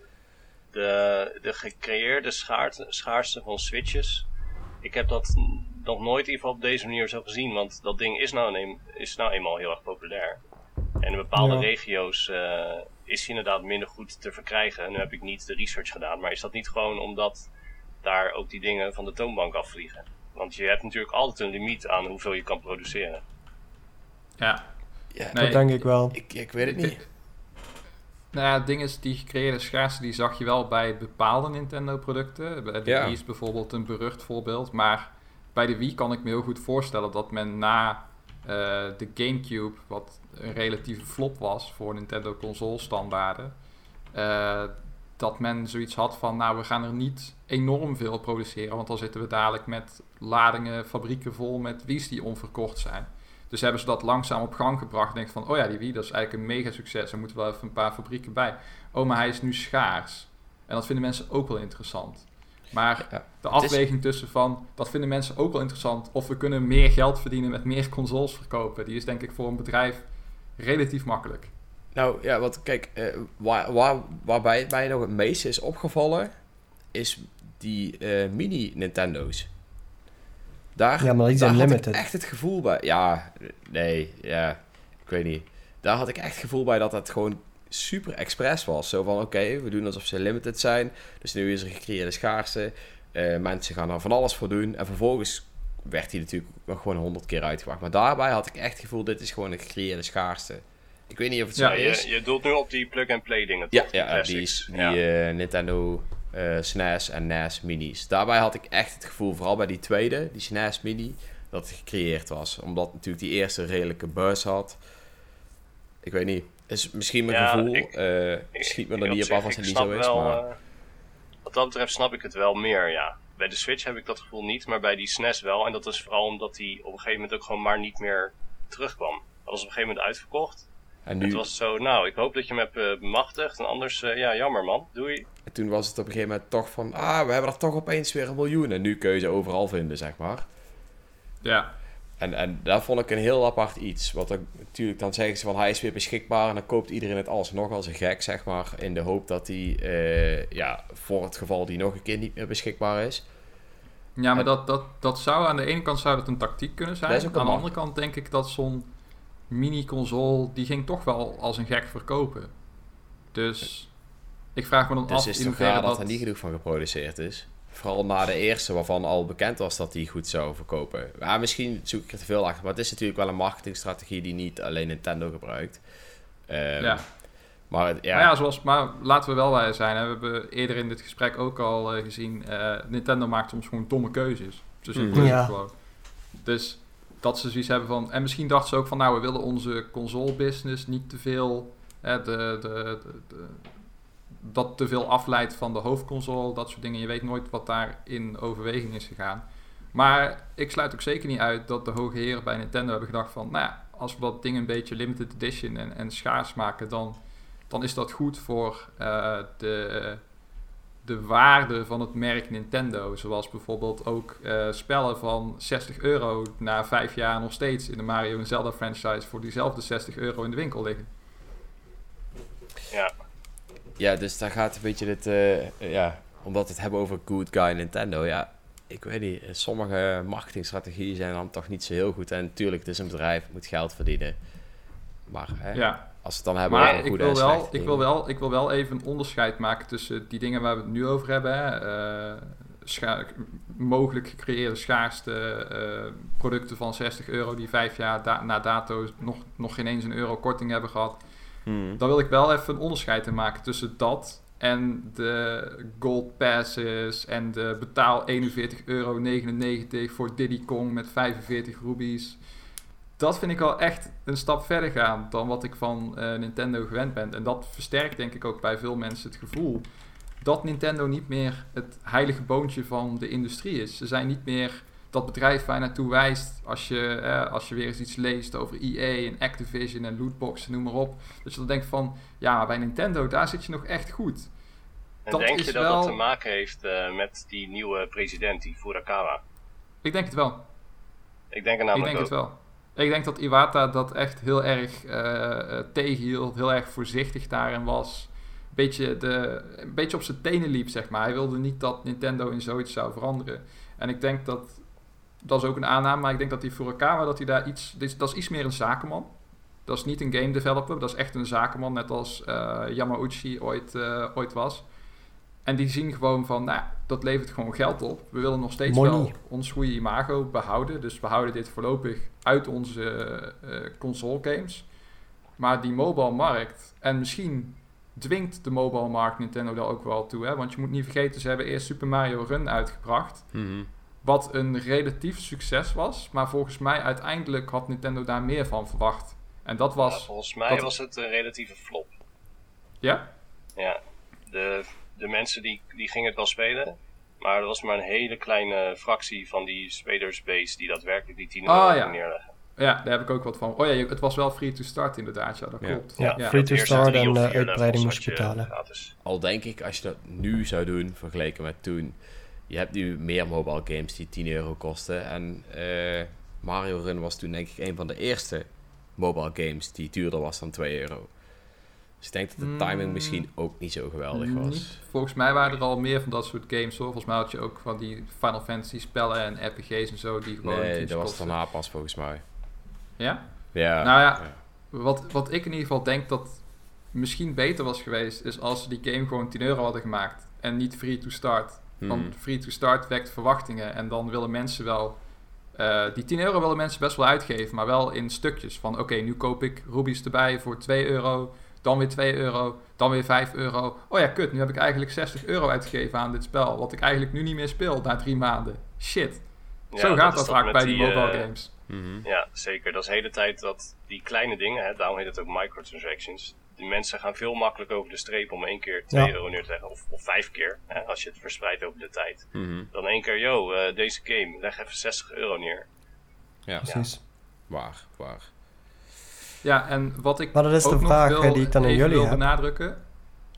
de, de gecreëerde schaarte, schaarste van switches, ik heb dat nog nooit in ieder geval op deze manier zo gezien, want dat ding is nou, een, is nou eenmaal heel erg populair. En in bepaalde regio's uh, is hij inderdaad minder goed te verkrijgen. Nu heb ik niet de research gedaan, maar is dat niet gewoon omdat daar ook die dingen van de toonbank afvliegen? Want je hebt natuurlijk altijd een limiet aan hoeveel je kan produceren. Ja. ja dat denk ik wel. Ik, ik weet het niet. Nou ja, het ding is, die gecreëerde schaarste die zag je wel bij bepaalde Nintendo-producten. De Wii is bijvoorbeeld een berucht voorbeeld. Maar bij de Wii kan ik me heel goed voorstellen dat men na uh, de GameCube, wat een relatieve flop was voor Nintendo console-standaarden, uh, dat men zoiets had van, nou, we gaan er niet enorm veel produceren, want dan zitten we dadelijk met ladingen, fabrieken vol met Wii's die onverkocht zijn. Dus hebben ze dat langzaam op gang gebracht. Denk van, oh ja, die Wii, dat is eigenlijk een mega succes. Er moeten wel even een paar fabrieken bij. Oh, maar hij is nu schaars. En dat vinden mensen ook wel interessant. Maar de afweging tussen van, dat vinden mensen ook wel interessant. Of we kunnen meer geld verdienen met meer consoles verkopen. Die is denk ik voor een bedrijf relatief makkelijk. Nou ja, wat kijk, uh, waar, waar, waarbij het mij nog het meeste is opgevallen, is die uh, mini Nintendo's. Daar, ja, maar die zijn limited. Had ik echt het gevoel bij. Ja, nee, ja, ik weet niet. Daar had ik echt het gevoel bij dat het gewoon super express was. Zo van, oké, we doen alsof ze limited zijn. Dus nu is er gecreëerde schaarste. Uh, mensen gaan er van alles voor doen. En vervolgens werd hij natuurlijk nog gewoon honderd keer uitgebracht. Maar daarbij had ik echt het gevoel, dit is gewoon een gecreëerde schaarste. Ik weet niet of het zo is. Je, je doelt nu op die plug-and-play dingen. Ja, ja die, die uh, Nintendo uh, SNES en NES minis. Daarbij had ik echt het gevoel, vooral bij die tweede, die SNES mini, dat het gecreëerd was. Omdat natuurlijk die eerste redelijke buzz had. Ik weet niet. Is misschien mijn gevoel. Ik, uh, schiet me er niet op af als het niet zo is. Wel, maar... wat dat betreft snap ik het wel meer, ja. Bij de Switch heb ik dat gevoel niet, maar bij die SNES wel. En dat is vooral omdat die op een gegeven moment ook gewoon maar niet meer terugkwam. Dat was op een gegeven moment uitverkocht. En nu... Het was zo, nou, ik hoop dat je me hebt uh, bemachtigd. En anders, uh, ja, jammer man. Doei. En toen was het op een gegeven moment toch van, ah, we hebben er toch opeens weer een miljoen. En nu kun je ze overal vinden, zeg maar. Ja. En, en daar vond ik een heel apart iets. Want dan, natuurlijk, dan zeggen ze van hij is weer beschikbaar. En dan koopt iedereen het alsnog als een gek, zeg maar. In de hoop dat hij, eh, ja, voor het geval die nog een keer niet meer beschikbaar is. Ja, maar dat, dat, dat zou aan de ene kant zou dat een tactiek kunnen zijn. Dat Aan de andere kant denk ik dat zo'n mini-console, die ging toch wel als een gek verkopen. Dus ik vraag me dan Dus af het is toch hoeverre raar dat dat... er niet genoeg van geproduceerd is. Vooral na de eerste, waarvan al bekend was dat die goed zou verkopen. Ja, misschien zoek ik er te veel achter. Maar het is natuurlijk wel een marketingstrategie die niet alleen Nintendo gebruikt. Ehm, Ja. Maar het- ja, Maar ja, zoals, maar laten we wel bij zijn. Hè. We hebben eerder in dit gesprek ook al eh, gezien, eh, Nintendo maakt soms gewoon domme keuzes. Mhm. is Ja. het gewoon. Dus dat ze zoiets hebben van... En misschien dachten ze ook van, nou, we willen onze console business niet te veel... De, de- dat te veel afleidt van de hoofdconsole, dat soort dingen. Je weet nooit wat daar in overweging is gegaan. Maar ik sluit ook zeker niet uit dat de hoge heren bij Nintendo hebben gedacht van... Nou ja, als we dat ding een beetje limited edition en, en schaars maken, dan dan is dat goed voor eh, de, de waarde van het merk Nintendo. Zoals bijvoorbeeld ook eh, spellen van 60 euro na vijf jaar nog steeds in de Mario en Zelda franchise voor diezelfde 60 euro in de winkel liggen. Ja, ja, dus daar gaat een beetje dit... eh, ja, omdat we het hebben over good guy Nintendo. Ja, ik weet niet. Sommige marketingstrategieën zijn dan toch niet zo heel goed. En natuurlijk, het is een bedrijf, het moet geld verdienen. Maar hè, Ja, als we het dan hebben maar over ik wil, wel, ik, wil wel, ik wil wel even een onderscheid maken tussen die dingen waar we het nu over hebben. Hè. eh, scha- mogelijk gecreëerde schaarste eh, producten van 60 euro die vijf jaar da- na dato nog, nog geen eens een euro korting hebben gehad. Hmm. Dan wil ik wel even een onderscheid in maken tussen dat en de gold passes en de betaal 41,99 euro voor Diddy Kong met 45 rubies. Dat vind ik wel echt een stap verder gaan dan wat ik van eh, Nintendo gewend ben. En dat versterkt denk ik ook bij veel mensen het gevoel dat Nintendo niet meer het heilige boontje van de industrie is. Ze zijn niet meer dat bedrijf waar je naartoe wijst als je, eh, als je weer eens iets leest over EA en Activision en lootboxen, noem maar op. Dat je dan denkt van, ja, bij Nintendo, daar zit je nog echt goed. en Dat denk is je dat wel- dat te maken heeft eh, met die nieuwe president, die Furukawa? Ik denk het wel. Ik denk er Ik namelijk denk ook. het wel. Ik denk dat Iwata dat echt heel erg eh, eh, tegenhield, heel erg voorzichtig daarin was. Beetje, de, een beetje op zijn tenen liep, zeg maar. Hij wilde niet dat Nintendo in zoiets zou veranderen. En ik denk dat, dat is ook een aanname, maar ik denk dat die Furukawa, dat hij daar iets, dat is iets meer een zakenman. Dat is niet een game developer, dat is echt een zakenman, net als eh, Yamauchi ooit, ooit was. En die zien gewoon van, nou, dat levert gewoon geld op. We willen nog steeds Money. wel ons goede imago behouden. Dus we houden dit voorlopig uit onze eh, console games. Maar die mobile markt, en misschien dwingt de mobile markt Nintendo daar ook wel toe. Hè? Want je moet niet vergeten, ze hebben eerst Super Mario Run uitgebracht. Mhm. Wat een relatief succes was. Maar volgens mij uiteindelijk had Nintendo daar meer van verwacht. En dat Ja, was... volgens mij dat- was het een relatieve flop. Ja? Ja, de, de mensen die, die gingen het wel spelen. Maar er was maar een hele kleine fractie van die spelersbase die daadwerkelijk die 10 euro ging ja. neerleggen. Ja, daar heb ik ook wat van. Oh ja, je- het was wel free to start inderdaad. Ja, dat Ja. klopt. Ja, Ja. free to start en levels uitbreiding moest je je betalen. Gratis. Al denk ik, als je dat nu zou doen, vergeleken met toen. Je hebt nu meer mobile games die 10 euro kosten. En eh, Mario Run was toen denk ik een van de eerste mobile games die duurder was dan 2 euro. Dus ik denk dat de timing Mm. misschien ook niet zo geweldig was. Niet. Volgens mij waren er al meer van dat soort games hoor. Volgens mij had je ook van die Final Fantasy spellen en RPG's en zo die gewoon Nee, dat was daarna pas volgens mij. Ja? Ja. Nou ja. Wat, wat ik in ieder geval denk dat misschien beter was geweest, is als ze die game gewoon 10 euro hadden gemaakt en niet free to start. Mhm. Want free to start wekt verwachtingen en dan willen mensen wel. eh, die 10 euro willen mensen best wel uitgeven, maar wel in stukjes. Van oké, nu koop ik rubies erbij voor 2 euro, dan weer 2 euro, dan weer 5 euro. Oh ja, kut, nu heb ik eigenlijk 60 euro uitgegeven aan dit spel, wat ik eigenlijk nu niet meer speel na drie maanden. Shit. Ja, Zo gaat dat dat vaak bij die, mobile eh, games. Mhm. Ja, zeker. Dat is de hele tijd dat die kleine dingen, hè, daarom heet het ook microtransactions. Die mensen gaan veel makkelijker over de streep om één keer 2 Ja. euro neer te leggen. Of, of vijf keer, hè, als je het verspreidt over de tijd. Mhm. Dan één keer, yo, eh, deze game, leg even 60 euro neer. Ja, Precies. waar, waar. Ja, en wat ik Maar dat is ook de nog vraag, wil, die ik dan aan jullie wil heb. benadrukken.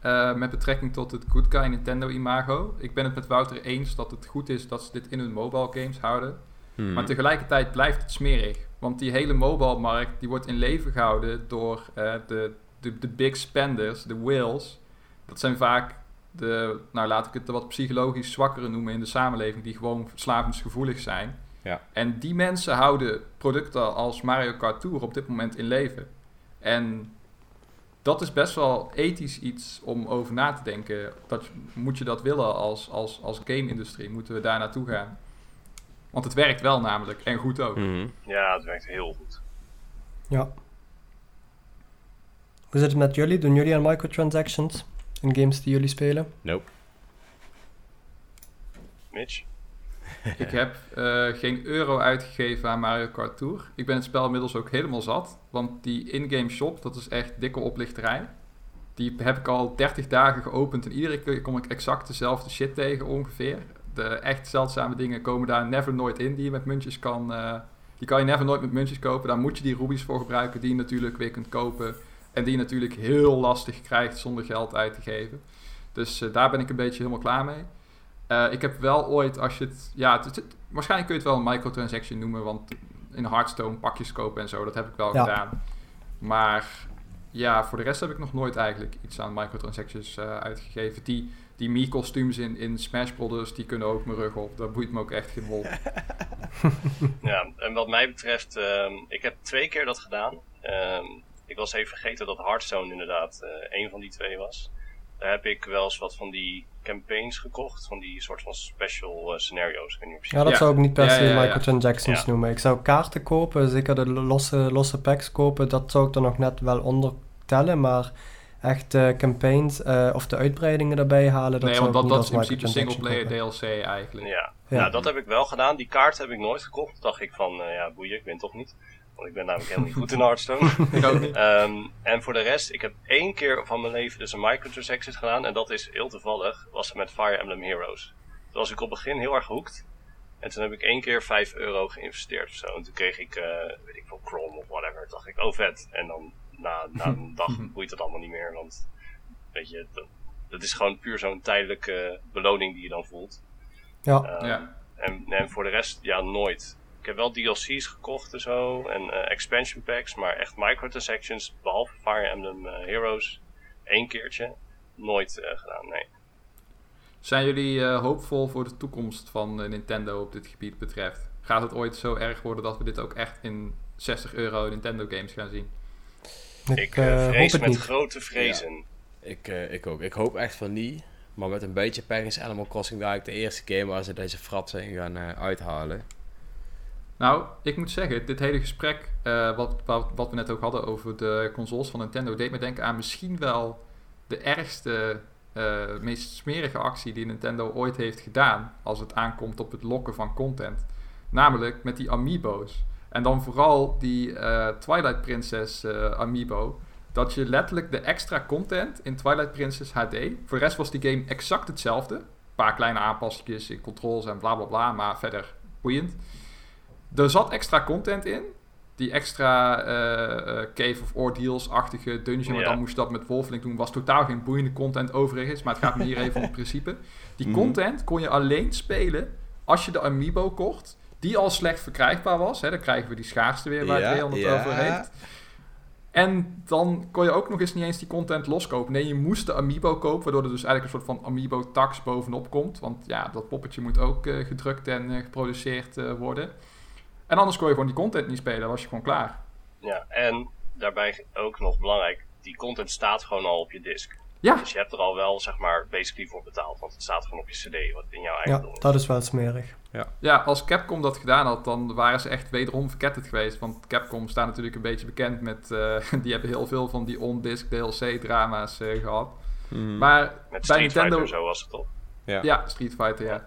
eh, met betrekking tot het Good Guy Nintendo imago. Ik ben het met Wouter eens dat het goed is dat ze dit in hun mobile games houden. Hmm. Maar tegelijkertijd blijft het smerig. Want die hele mobile-markt die wordt in leven gehouden door eh, de, de, de big spenders, de whales. Dat zijn vaak de, nou laat ik het wat psychologisch zwakkere noemen in de samenleving, die gewoon verslavingsgevoelig zijn. Ja. En die mensen houden producten als Mario Kart Tour op dit moment in leven. En dat is best wel ethisch iets om over na te denken. Dat, moet je dat willen als, als, als game-industrie? Moeten we daar naartoe gaan? Want het werkt wel namelijk, en goed ook. Mhm. Ja, het werkt heel goed. Ja. Hoe zit het met jullie? Doen jullie aan microtransactions in games die jullie spelen? Nope. Mitch? Ik heb eh, geen euro uitgegeven aan Mario Kart Tour. Ik ben het spel inmiddels ook helemaal zat. Want die in-game shop, dat is echt dikke oplichterij. Die heb ik al 30 dagen geopend en iedere keer kom ik exact dezelfde shit tegen ongeveer. De echt zeldzame dingen komen daar never nooit in die je met muntjes kan... eh, die kan je never nooit met muntjes kopen. Daar moet je die rubies voor gebruiken die je natuurlijk weer kunt kopen. En die je natuurlijk heel lastig krijgt zonder geld uit te geven. Dus eh, daar ben ik een beetje helemaal klaar mee. Eh, ik heb wel ooit, als je het... Ja, het, het- waarschijnlijk kun je het wel een microtransaction noemen, want in Hearthstone pakjes kopen en zo, dat heb ik wel Ja. gedaan. Maar ja, voor de rest heb ik nog nooit eigenlijk iets aan microtransactions eh, uitgegeven. Die, die Mii-kostuums in, in Smash Brothers, die kunnen ook mijn rug op. Dat boeit me ook echt geen wol. Ja, en wat mij betreft, ehm, ik heb twee keer dat gedaan. Ehm, ik was even vergeten dat Hearthstone inderdaad eh een van die twee was. Daar heb ik wel eens wat van die campaigns gekocht, van die soort van special eh, scenario's. Ik niet. Ja, dat Ja. zou ik niet per Ja, se ja, ja. microtransactions Ja. noemen. Ik zou kaarten kopen, zeker de losse, losse packs kopen, dat zou ik er nog net wel onder tellen, maar echt eh, campaigns eh, of de uitbreidingen erbij halen, dat nee, zou want dat, ik dat is in principe single-player. DLC eigenlijk. Ja. Ja. Nou, dat heb ik wel gedaan. Die kaart heb ik nooit gekocht. Dacht ik van, eh, ja, boeien, ik ben toch niet. Want ik ben namelijk helemaal niet goed in Hearthstone. Ik ook niet. Ehm, en voor de rest, ik heb één keer van mijn leven dus een microtransaction gedaan. En dat is heel toevallig, was het met Fire Emblem Heroes. Toen was ik op het begin heel erg hoekt. En toen heb ik één keer 5 euro geïnvesteerd of zo. En toen kreeg ik, eh, weet ik veel, Chrome of whatever. Toen dacht ik, oh vet. En dan na, na een dag boeit het allemaal niet meer. Want, weet je, dat, dat is gewoon puur zo'n tijdelijke beloning die je dan voelt. Ja, Ehm, Ja. en, en voor de rest, ja, nooit. Ik heb wel DLC's gekocht en zo. En eh, expansion packs. Maar echt microtransactions, behalve Fire Emblem eh, Heroes, één keertje. Nooit eh, gedaan, nee. Zijn jullie eh, hoopvol voor de toekomst van eh, Nintendo op dit gebied betreft? Gaat het ooit zo erg worden dat we dit ook echt in 60 euro Nintendo games gaan zien? ik, vrees het met niet. grote vrezen. Ik, eh, ik ook. Ik hoop echt van niet. Maar met een beetje pech is Animal Crossing eigenlijk de eerste game waar ze deze fratsen in gaan eh, uithalen. Nou, ik moet zeggen, dit hele gesprek, eh, wat, wat, we net ook hadden over de consoles van Nintendo, deed me denken aan misschien wel de ergste, eh, meest smerige actie die Nintendo ooit heeft gedaan als het aankomt op het lokken van content. Namelijk met die amiibo's. En dan vooral die eh, Twilight Princess amiibo. Dat je letterlijk de extra content in Twilight Princess HD. Voor de rest was die game exact hetzelfde. Een paar kleine aanpassingen in controls en bla bla bla, maar verder boeiend. Er zat extra content in. Die extra eh, eh, Cave of Ordeals-achtige dungeon. Maar Ja. dan moest je dat met Wolflink doen. Was totaal geen boeiende content overigens. Maar het gaat me hier even om het principe. Die Mhm. content kon je alleen spelen als je de Amiibo kocht. Die al slecht verkrijgbaar was. Hè, dan krijgen we die schaarste weer waar Ja, het ja. over heeft. En dan kon je ook nog eens niet eens die content loskopen. Nee, je moest de Amiibo kopen, waardoor er dus eigenlijk een soort van Amiibo-tax bovenop komt. Want ja, dat poppetje moet ook eh, gedrukt en eh, geproduceerd eh, worden. En anders kon je gewoon die content niet spelen, dan was je gewoon klaar. Ja, en daarbij ook nog belangrijk, die content staat gewoon al op je disk. Ja, Dus je hebt er al wel, zeg maar, basically voor betaald. Want het staat gewoon op je cd, wat in jouw eigen Ja, dat is wel smerig. ja, als Capcom dat gedaan had, dan waren ze echt wederom verketterd geweest. Want Capcom staat natuurlijk een beetje bekend met... eh, die hebben heel veel van die on-disc DLC-drama's eh, gehad. Mhm. Maar Met bij Street Nintendo... Fighter zo was het toch? ja. Ja, Street Fighter, ja.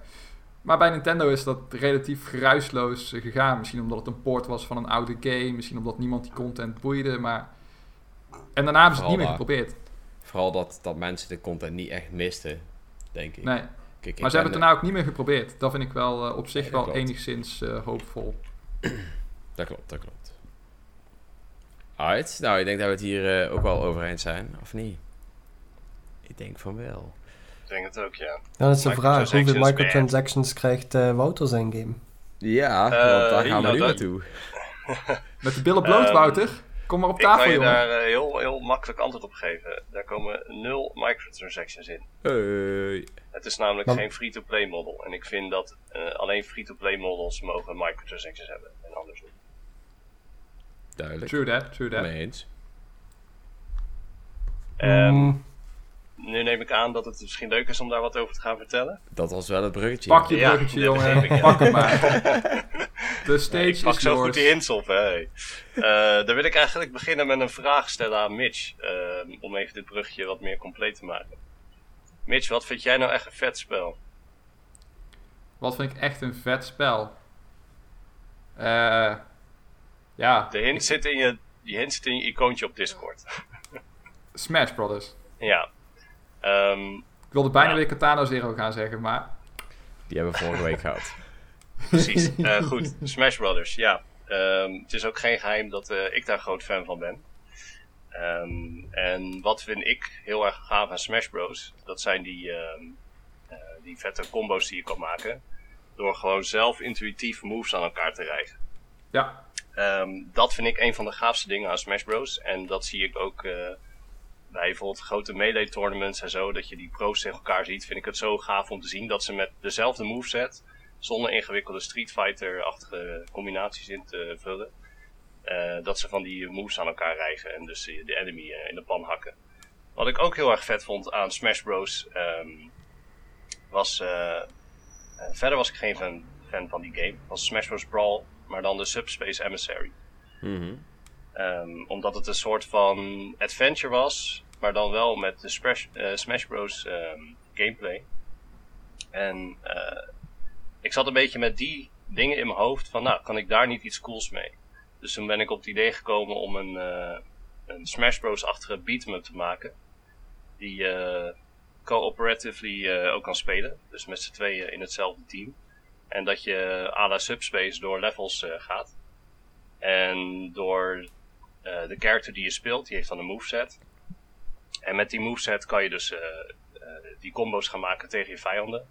Maar bij Nintendo is dat relatief geruisloos eh, gegaan. Misschien omdat het een poort was van een oude game. Misschien omdat niemand die content boeide. Maar... En daarna hebben ze het niet meer geprobeerd. Vooral dat, dat mensen de content niet echt misten, denk ik. Nee. Kijk, ik Maar ze hebben het ben- daarna ook niet meer geprobeerd. Dat vind ik wel eh, op zich wel klopt. enigszins eh, hoopvol. Dat klopt, dat klopt. Alright, nou ik denk dat we het hier eh, ook wel over eens zijn, of niet? Ik denk van wel. Ik denk het ook, ja. Dan is de vraag, hoeveel Microtransactions, microtransactions krijgt eh, Wouter zijn game? Ja, Eh, want daar gaan we nou, nu dat- naartoe. Met de billen bloot, Ehm, Wouter. Kom maar op Ik kan tafel, je jongen. daar eh, heel, heel makkelijk antwoord op geven. Daar komen nul microtransactions in. Hey. Het is namelijk Maar- geen free-to-play model. En ik vind dat eh, alleen free-to-play models mogen microtransactions hebben. En andersom. Duidelijk. True that, true that. Mee eens. Mm, Nu neem ik aan dat het misschien leuk is om daar wat over te gaan vertellen. Dat was wel het bruggetje. Pak je Ja, bruggetje, begreep jongen. ik, ja. Pak hem maar. De stage ik pak is zo yours. goed die hints op. Hè. Eh, dan wil ik eigenlijk beginnen met een vraag stellen aan Mitch. ehm, om even dit bruggetje wat meer compleet te maken. Mitch, wat vind jij nou echt een vet spel? Wat vind ik echt een vet spel? Eh ja, De hint zit in je, die hint zit in je icoontje op Discord. Smash Brothers. ja. Ehm, Ik wilde bijna Ja. weer Katana Zero gaan zeggen, maar... Die hebben we vorige week gehad. precies. Eh, goed, Smash Brothers, ja. Ehm, het is ook geen geheim dat eh, ik daar groot fan van ben. Ehm, en wat vind ik heel erg gaaf aan Smash Bros. Dat zijn die, ehm, eh, die vette combo's die je kan maken. Door gewoon zelf intuïtief moves aan elkaar te rijgen. Ja, Ehm, dat vind ik een van de gaafste dingen aan Smash Bros. En dat zie ik ook eh, bij bijvoorbeeld grote melee tournaments en zo. Dat je die pro's tegen elkaar ziet. Vind ik het zo gaaf om te zien dat ze met dezelfde moveset. Zonder ingewikkelde Street Fighter-achtige combinaties in te vullen. eh, dat ze van die moves aan elkaar rijgen. En dus eh, de enemy eh, in de pan hakken. Wat ik ook heel erg vet vond aan Smash Bros. ehm, was. verder was ik geen fan, fan van die game. Was Smash Bros. Brawl. Maar dan de Subspace Emissary. Mhm. Ehm, omdat het een soort van adventure was, maar dan wel met de Smash, eh, Smash Bros. ehm, gameplay. En eh, ik zat een beetje met die dingen in mijn hoofd van, nou, kan ik daar niet iets cools mee? Dus toen ben ik op het idee gekomen om een, eh, een Smash Bros.-achtige beat'em up te maken. Die eh cooperatively ook kan spelen. Dus met z'n tweeën in hetzelfde team. En dat je à la Subspace door levels gaat. En door de character die je speelt, die heeft dan een moveset. En met die moveset kan je dus eh, eh, die combo's gaan maken tegen je vijanden.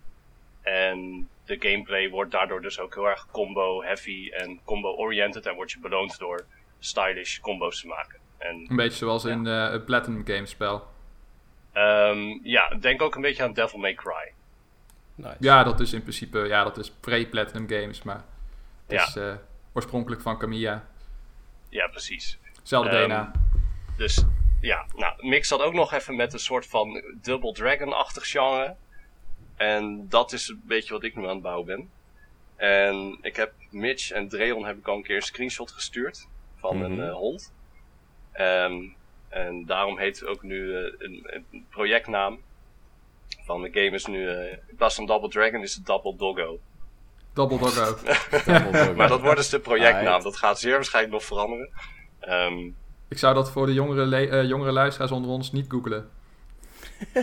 En de gameplay wordt daardoor dus ook heel erg combo-heavy en combo-oriented. En word je beloond door stylish combo's te maken. En een beetje zoals in eh, het Platinum Games spel. ehm, ja, denk ook een beetje aan Devil May Cry. Nice. Ja, dat is in principe, ja, dat is pre-Platinum Games, maar het Ja. is eh, oorspronkelijk van Kamiya. Ja, precies. Zelfde Ehm, DNA. Dus ja, nou, mix dat ook nog even met een soort van Double Dragon-achtig genre. En dat is een beetje wat ik nu aan het bouwen ben. En ik heb Mitch en Dreon heb ik al een keer een screenshot gestuurd van Mhm. een eh, hond. Ehm, en daarom heet het ook nu eh, een, een projectnaam van de game is nu, eh, in plaats van Double Dragon is het Double Doggo. Double Doggo. Maar dat wordt dus de projectnaam, dat gaat zeer waarschijnlijk nog veranderen. Ehm, ik zou dat voor de jongere, eh, jongere luisteraars onder ons niet googelen.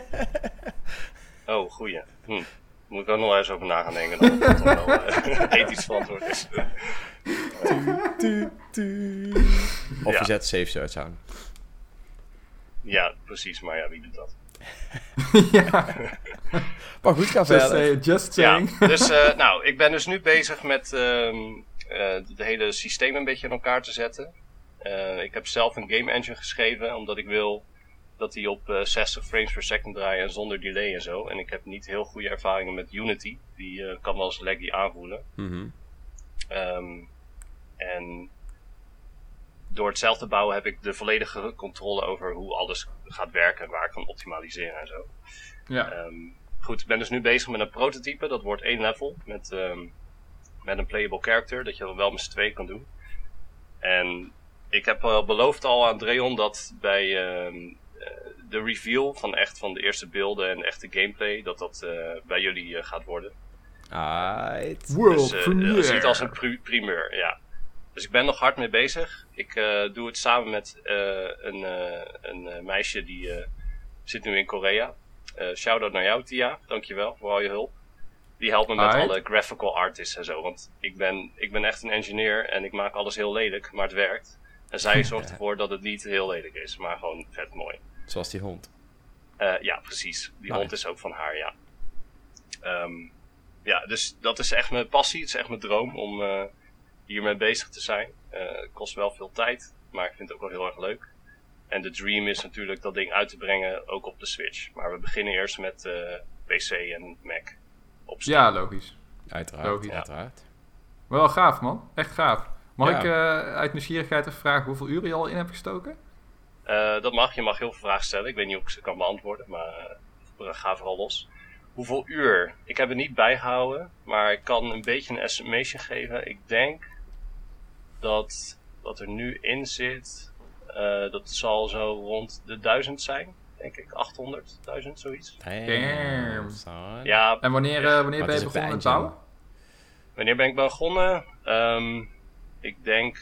Oh, goeie. Hm. Moet ik ook nog eens over na gaan denken dat het toch wel eh, ethisch verantwoord is. Of Ja. je zet safe search aan. ja, precies, maar ja, wie doet dat? ja, Maar goed, ga just, verder. say, just Ja, saying. dus eh, nou, ik ben dus nu bezig met ehm eh, het hele systeem een beetje in elkaar te zetten. Eh, ik heb zelf een game engine geschreven, omdat ik wil dat die op eh, 60 frames per second draaien en zonder delay en zo. En ik heb niet heel goede ervaringen met Unity. Die eh, kan wel eens laggy aanvoelen. Mhm. Ehm, en door het zelf te bouwen heb ik de volledige controle over hoe alles gaat werken en waar ik kan optimaliseren en zo. Ja, Ehm, goed, ik ben dus nu bezig met een prototype. Dat wordt één level met, ehm, met een playable character, dat je dan wel met z'n twee kan doen. En ik heb al beloofd al aan Dreon dat bij ehm, eh, de reveal van echt van de eerste beelden en echte gameplay, dat dat eh, bij jullie eh, gaat worden. Alright. world Dus eh, premiere. dat ziet als een pri- primeur, ja. Dus ik ben nog hard mee bezig. Ik eh, doe het samen met eh, een, eh, een eh, meisje die eh, zit nu in Korea. Eh Shout-out naar jou, Tia. Dankjewel voor al je hulp. Die helpt me met Alright. alle graphical artists en zo. Want ik ben, ik ben echt een engineer en ik maak alles heel lelijk, maar het werkt. En zij zorgt ervoor dat het niet heel lelijk is, maar gewoon vet mooi. Zoals die hond. Eh, ja, precies. Die Nice. hond is ook van haar, ja. Ehm, ja, dus dat is echt mijn passie. Het is echt mijn droom om eh, hiermee bezig te zijn. Eh, het kost wel veel tijd, maar ik vind het ook wel heel erg leuk. En de dream is natuurlijk dat ding uit te brengen, ook op de Switch. Maar we beginnen eerst met eh, PC en Mac. Op. Ja, logisch. Uiteraard, Logisch. uiteraard. Wel gaaf, man. Echt gaaf. Mag Ja. ik eh, uit nieuwsgierigheid even vragen hoeveel uren je al in hebt gestoken? Eh, dat mag. Je mag heel veel vragen stellen. Ik weet niet of ik ze kan beantwoorden, maar eh, ga vooral los. Hoeveel uur? Ik heb het niet bijgehouden, maar ik kan een beetje een estimation geven. Ik denk dat wat er nu in zit, eh, dat zal zo rond de 1000 zijn. Denk ik, 800, 1000, zoiets. Damn. Ja, En wanneer, wanneer ben je begonnen met bouwen? wanneer ben ik begonnen? Ehm, ik denk,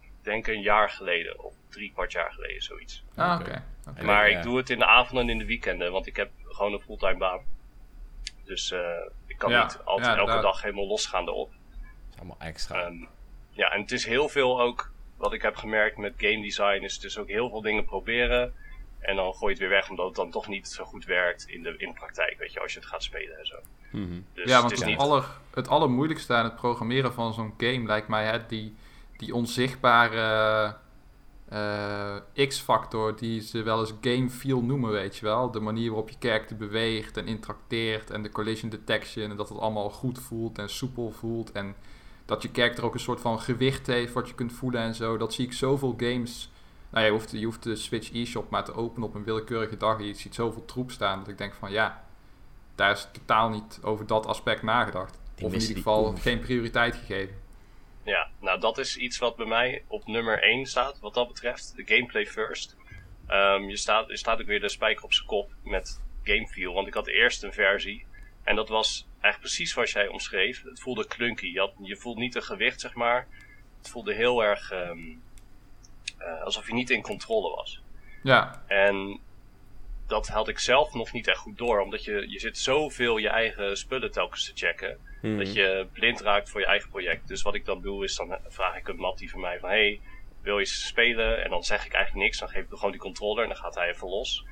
ik denk een jaar geleden, of drie kwart jaar geleden, zoiets. Ah, Oké. Maar ja. ik doe het in de avonden en in de weekenden, want ik heb gewoon een fulltime baan. Dus eh, ik kan Ja, niet altijd ja, elke dag helemaal losgaan erop. Dat is allemaal extra. Ehm, ja, en het is heel veel ook, wat ik heb gemerkt met game design, is het is ook heel veel dingen proberen. En dan gooi je het weer weg, omdat het dan toch niet zo goed werkt in de, in de praktijk, weet je, als je het gaat spelen en zo. Mhm. Dus ja, want het is het, niet... aller, het allermoeilijkste aan het programmeren van zo'n game lijkt mij hè, die, die onzichtbare eh, X-factor die ze wel eens game feel noemen, weet je wel. De manier waarop je character beweegt en interacteert en de collision detection en dat het allemaal goed voelt en soepel voelt en dat je character ook een soort van gewicht heeft wat je kunt voelen en zo. Dat zie ik zoveel games... Nou, ja, je hoeft, je hoeft de Switch eShop maar te openen op een willekeurige dag en je ziet zoveel troep staan dat ik denk van ja, daar is totaal niet over dat aspect nagedacht. Die of in ieder geval oef. geen prioriteit gegeven. Ja, nou dat is iets wat bij mij op nummer 1 staat, wat dat betreft. De gameplay first. Ehm, je, staat, je staat ook weer de spijker op zijn kop met gamefeel. Want ik had eerst een versie. En dat was eigenlijk precies zoals jij omschreef. Het voelde clunky. Je, had, je voelt niet een gewicht, zeg maar. Het voelde heel erg ehm, eh, alsof je niet in controle was. Ja, En dat had ik zelf nog niet echt goed door. Omdat je, je zit zoveel je eigen spullen telkens te checken. Mhm. Dat je blind raakt voor je eigen project. Dus wat ik dan doe is, dan vraag ik een Mattie van mij van... Hey, wil je spelen? En dan zeg ik eigenlijk niks. Dan geef ik hem gewoon die controller en dan gaat hij even los.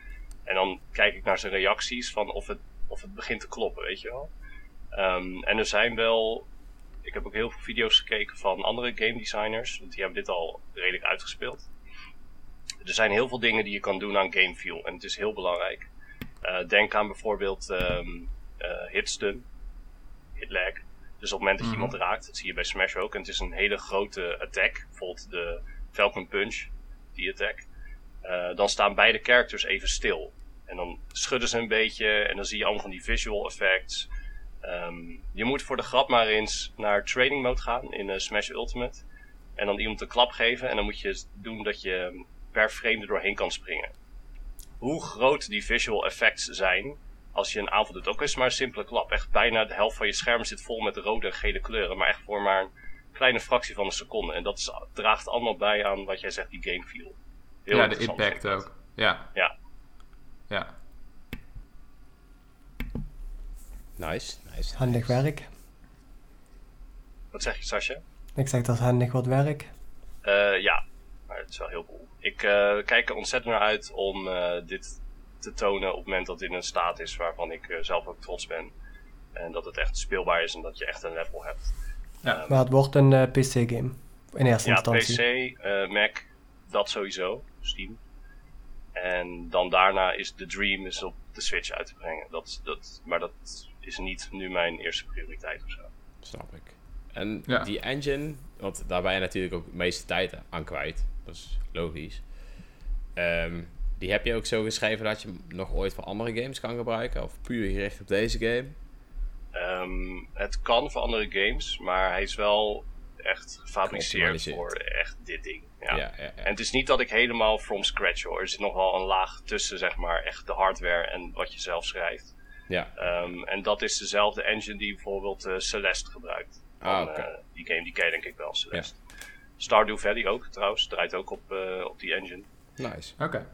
En dan kijk ik naar zijn reacties van of het, of het begint te kloppen, weet je wel. Ehm, en er zijn wel... Ik heb ook heel veel video's gekeken van andere game designers. Want die hebben dit al redelijk uitgespeeld. Er zijn heel veel dingen die je kan doen aan game feel. En het is heel belangrijk. Eh, denk aan bijvoorbeeld ehm eh, hitstun hitlag. Dus op het moment dat je Mhm. iemand raakt, dat zie je bij Smash ook, en het is een hele grote attack, bijvoorbeeld de Falcon Punch, die attack, eh, dan staan beide characters even stil. En dan schudden ze een beetje en dan zie je allemaal van die visual effects. Ehm, je moet voor de grap maar eens naar training mode gaan in eh, Smash Ultimate. En dan iemand een klap geven en dan moet je doen dat je per frame er doorheen kan springen. Hoe groot die visual effects zijn, als je een aanval doet, ook is maar een simpele klap. Echt bijna de helft van je scherm zit vol met rode en gele kleuren, maar echt voor maar een kleine fractie van een seconde. En dat is, draagt allemaal bij aan wat jij zegt, die game feel. Heel ja de impact ook. Ja. Ja. Ja. Nice, nice. Handig werk. Wat zeg je, Sascha? Ik zeg dat is handig wat werk. Eh, ja, maar het is wel heel cool. Ik eh, kijk er ontzettend naar uit om eh, dit te tonen op het moment dat dit in een staat is waarvan ik eh, zelf ook trots ben. En dat het echt speelbaar is en dat je echt een level hebt. Ja. Ehm, Maar het wordt een PC-game. In eerste ja, instantie. PC, eh, Mac, dat sowieso, Steam. En dan daarna is de dream is op de Switch uit te brengen. Dat, dat, maar dat is niet nu mijn eerste prioriteit of zo. Snap ik. En Ja. die engine, want daar ben je natuurlijk ook de meeste tijd aan kwijt. Dat is logisch. Ehm, die heb je ook zo geschreven dat je hem nog ooit voor andere games kan gebruiken? Of puur gericht op deze game? Ehm, het kan voor andere games, maar hij is wel echt gefabriceerd Geoptimaliseerd. voor echt dit ding. Ja. Ja, ja, ja. En het is niet dat ik helemaal from scratch hoor. Er zit nog wel een laag tussen, zeg maar, echt de hardware en wat je zelf schrijft. Ja. Ehm, en dat is dezelfde engine die bijvoorbeeld eh, Celeste gebruikt. Ah, eh, die game die ken je denk ik wel, Celeste. Stardew Valley ook trouwens, draait ook op, eh, op die engine. Nice. Oké.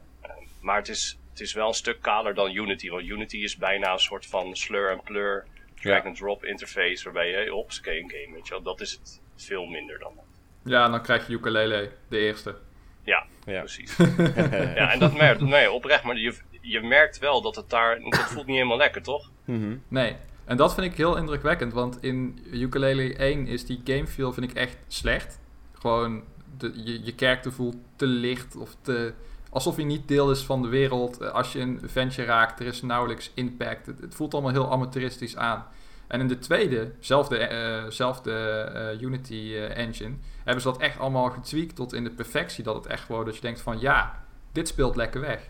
Maar het is, het is wel een stuk kaler dan Unity. Want Unity is bijna een soort van slur en plur, drag Ja. and drop interface. Waarbij je, op, een game, weet je wel. Dat is het veel minder dan dat. Ja, dan krijg je ukulele, de eerste. Ja, Ja. precies. ja, en dat merkt, nee, oprecht. Maar je, je merkt wel dat het daar, dat voelt niet helemaal lekker, toch? Mhm. Nee. En dat vind ik heel indrukwekkend, want in Ukulele 1 is die game feel vind ik echt slecht. Gewoon, de, je, je character voelt te licht of te... Alsof je niet deel is van de wereld. Eh, Als je een ventje raakt, er is nauwelijks impact. Het, het voelt allemaal heel amateuristisch aan. En in de tweede, zelfde, eh, zelfde eh, Unity eh, engine, hebben ze dat echt allemaal getweakt tot in de perfectie. Dat het echt gewoon, dat je denkt van ja, dit speelt lekker weg.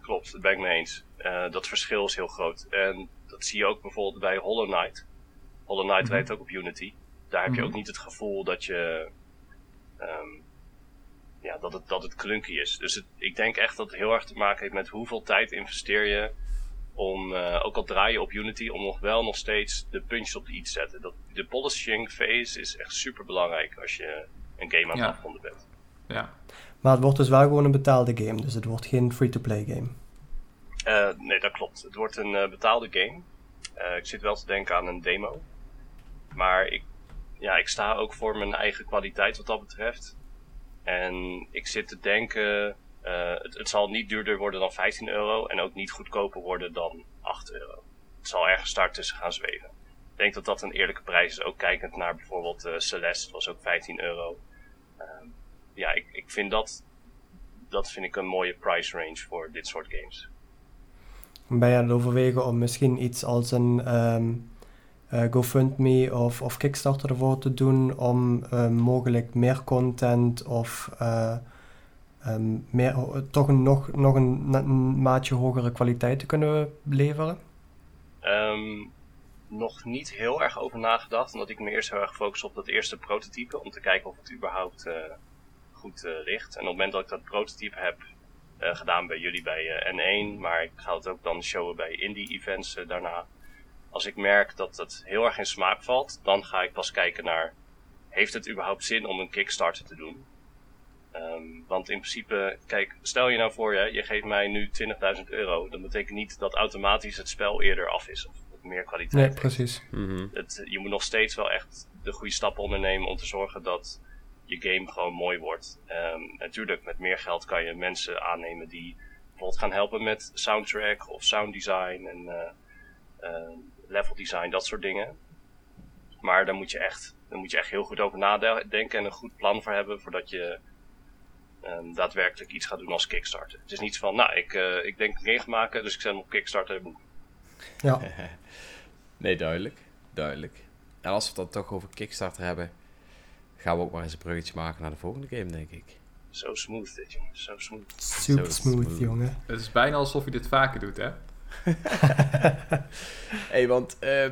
Klopt, dat ben ik mee eens. Eh, dat verschil is heel groot. En dat zie je ook bijvoorbeeld bij Hollow Knight. Hollow Knight Mhm. werkt ook op Unity. Daar heb je Mhm. ook niet het gevoel dat je. ehm, ja, dat het, dat het clunky is. Dus het, ik denk echt dat het heel erg te maken heeft met hoeveel tijd investeer je. Om, eh, ook al draai je op Unity, om nog wel nog steeds de puntjes op de i te zetten. Dat, de polishing phase is echt super belangrijk als je een game aan het Ja. afronden bent. Ja, Maar het wordt dus wel gewoon een betaalde game. Dus het wordt geen free-to-play game. Eh, nee, dat klopt. Het wordt een eh, betaalde game. Eh, ik zit wel te denken aan een demo. Maar ik, ja, ik sta ook voor mijn eigen kwaliteit wat dat betreft. En ik zit te denken, het, het zal niet duurder worden dan 15 euro en ook niet goedkoper worden dan 8 euro. Het zal ergens daar tussen gaan zweven. Ik denk dat dat een eerlijke prijs is, ook kijkend naar bijvoorbeeld Celeste, was ook 15 euro. Ehm, ja, ik, ik vind dat, dat vind ik een mooie price range voor dit soort games. Ben je aan het overwegen om misschien iets als een ehm, eh, GoFundMe of, of Kickstarter ervoor te doen om eh, mogelijk meer content of eh, ehm, meer, toch een, nog, nog een, maatje hogere kwaliteit te kunnen leveren? Ehm, nog niet heel erg over nagedacht, omdat ik me eerst heel erg focus op dat eerste prototype, om te kijken of het überhaupt eh, goed eh, ligt. En op het moment dat ik dat prototype heb eh, gedaan bij jullie bij eh, N1, maar ik ga het ook dan showen bij indie events eh, daarna. Als ik merk dat het heel erg in smaak valt, dan ga ik pas kijken naar, heeft het überhaupt zin om een Kickstarter te doen? Ehm, want in principe, kijk, stel je nou voor, je, je geeft mij nu 20.000 euro. Dat betekent niet dat automatisch het spel eerder af is of, meer kwaliteit Nee, precies. Mhm. Het, je moet nog steeds wel echt de goede stappen ondernemen om te zorgen dat je game gewoon mooi wordt. Ehm, natuurlijk, met meer geld kan je mensen aannemen die bijvoorbeeld gaan helpen met soundtrack of sounddesign en eh, eh, level design, dat soort dingen. Maar daar moet je echt, daar moet je echt heel goed over nadenken en een goed plan voor hebben voordat je ehm, daadwerkelijk iets gaat doen als Kickstarter. Het is niet van, nou, ik, eh, ik denk een game maken, dus ik zet hem op Kickstarter. Ja. Nee, duidelijk. Duidelijk. En als we het dan toch over Kickstarter hebben, gaan we ook maar eens een bruggetje maken naar de volgende game, denk ik. Zo smooth dit, jongen. Zo smooth. Super smooth, smooth. jongen. het is bijna alsof je dit vaker doet, hè? hey, want eh,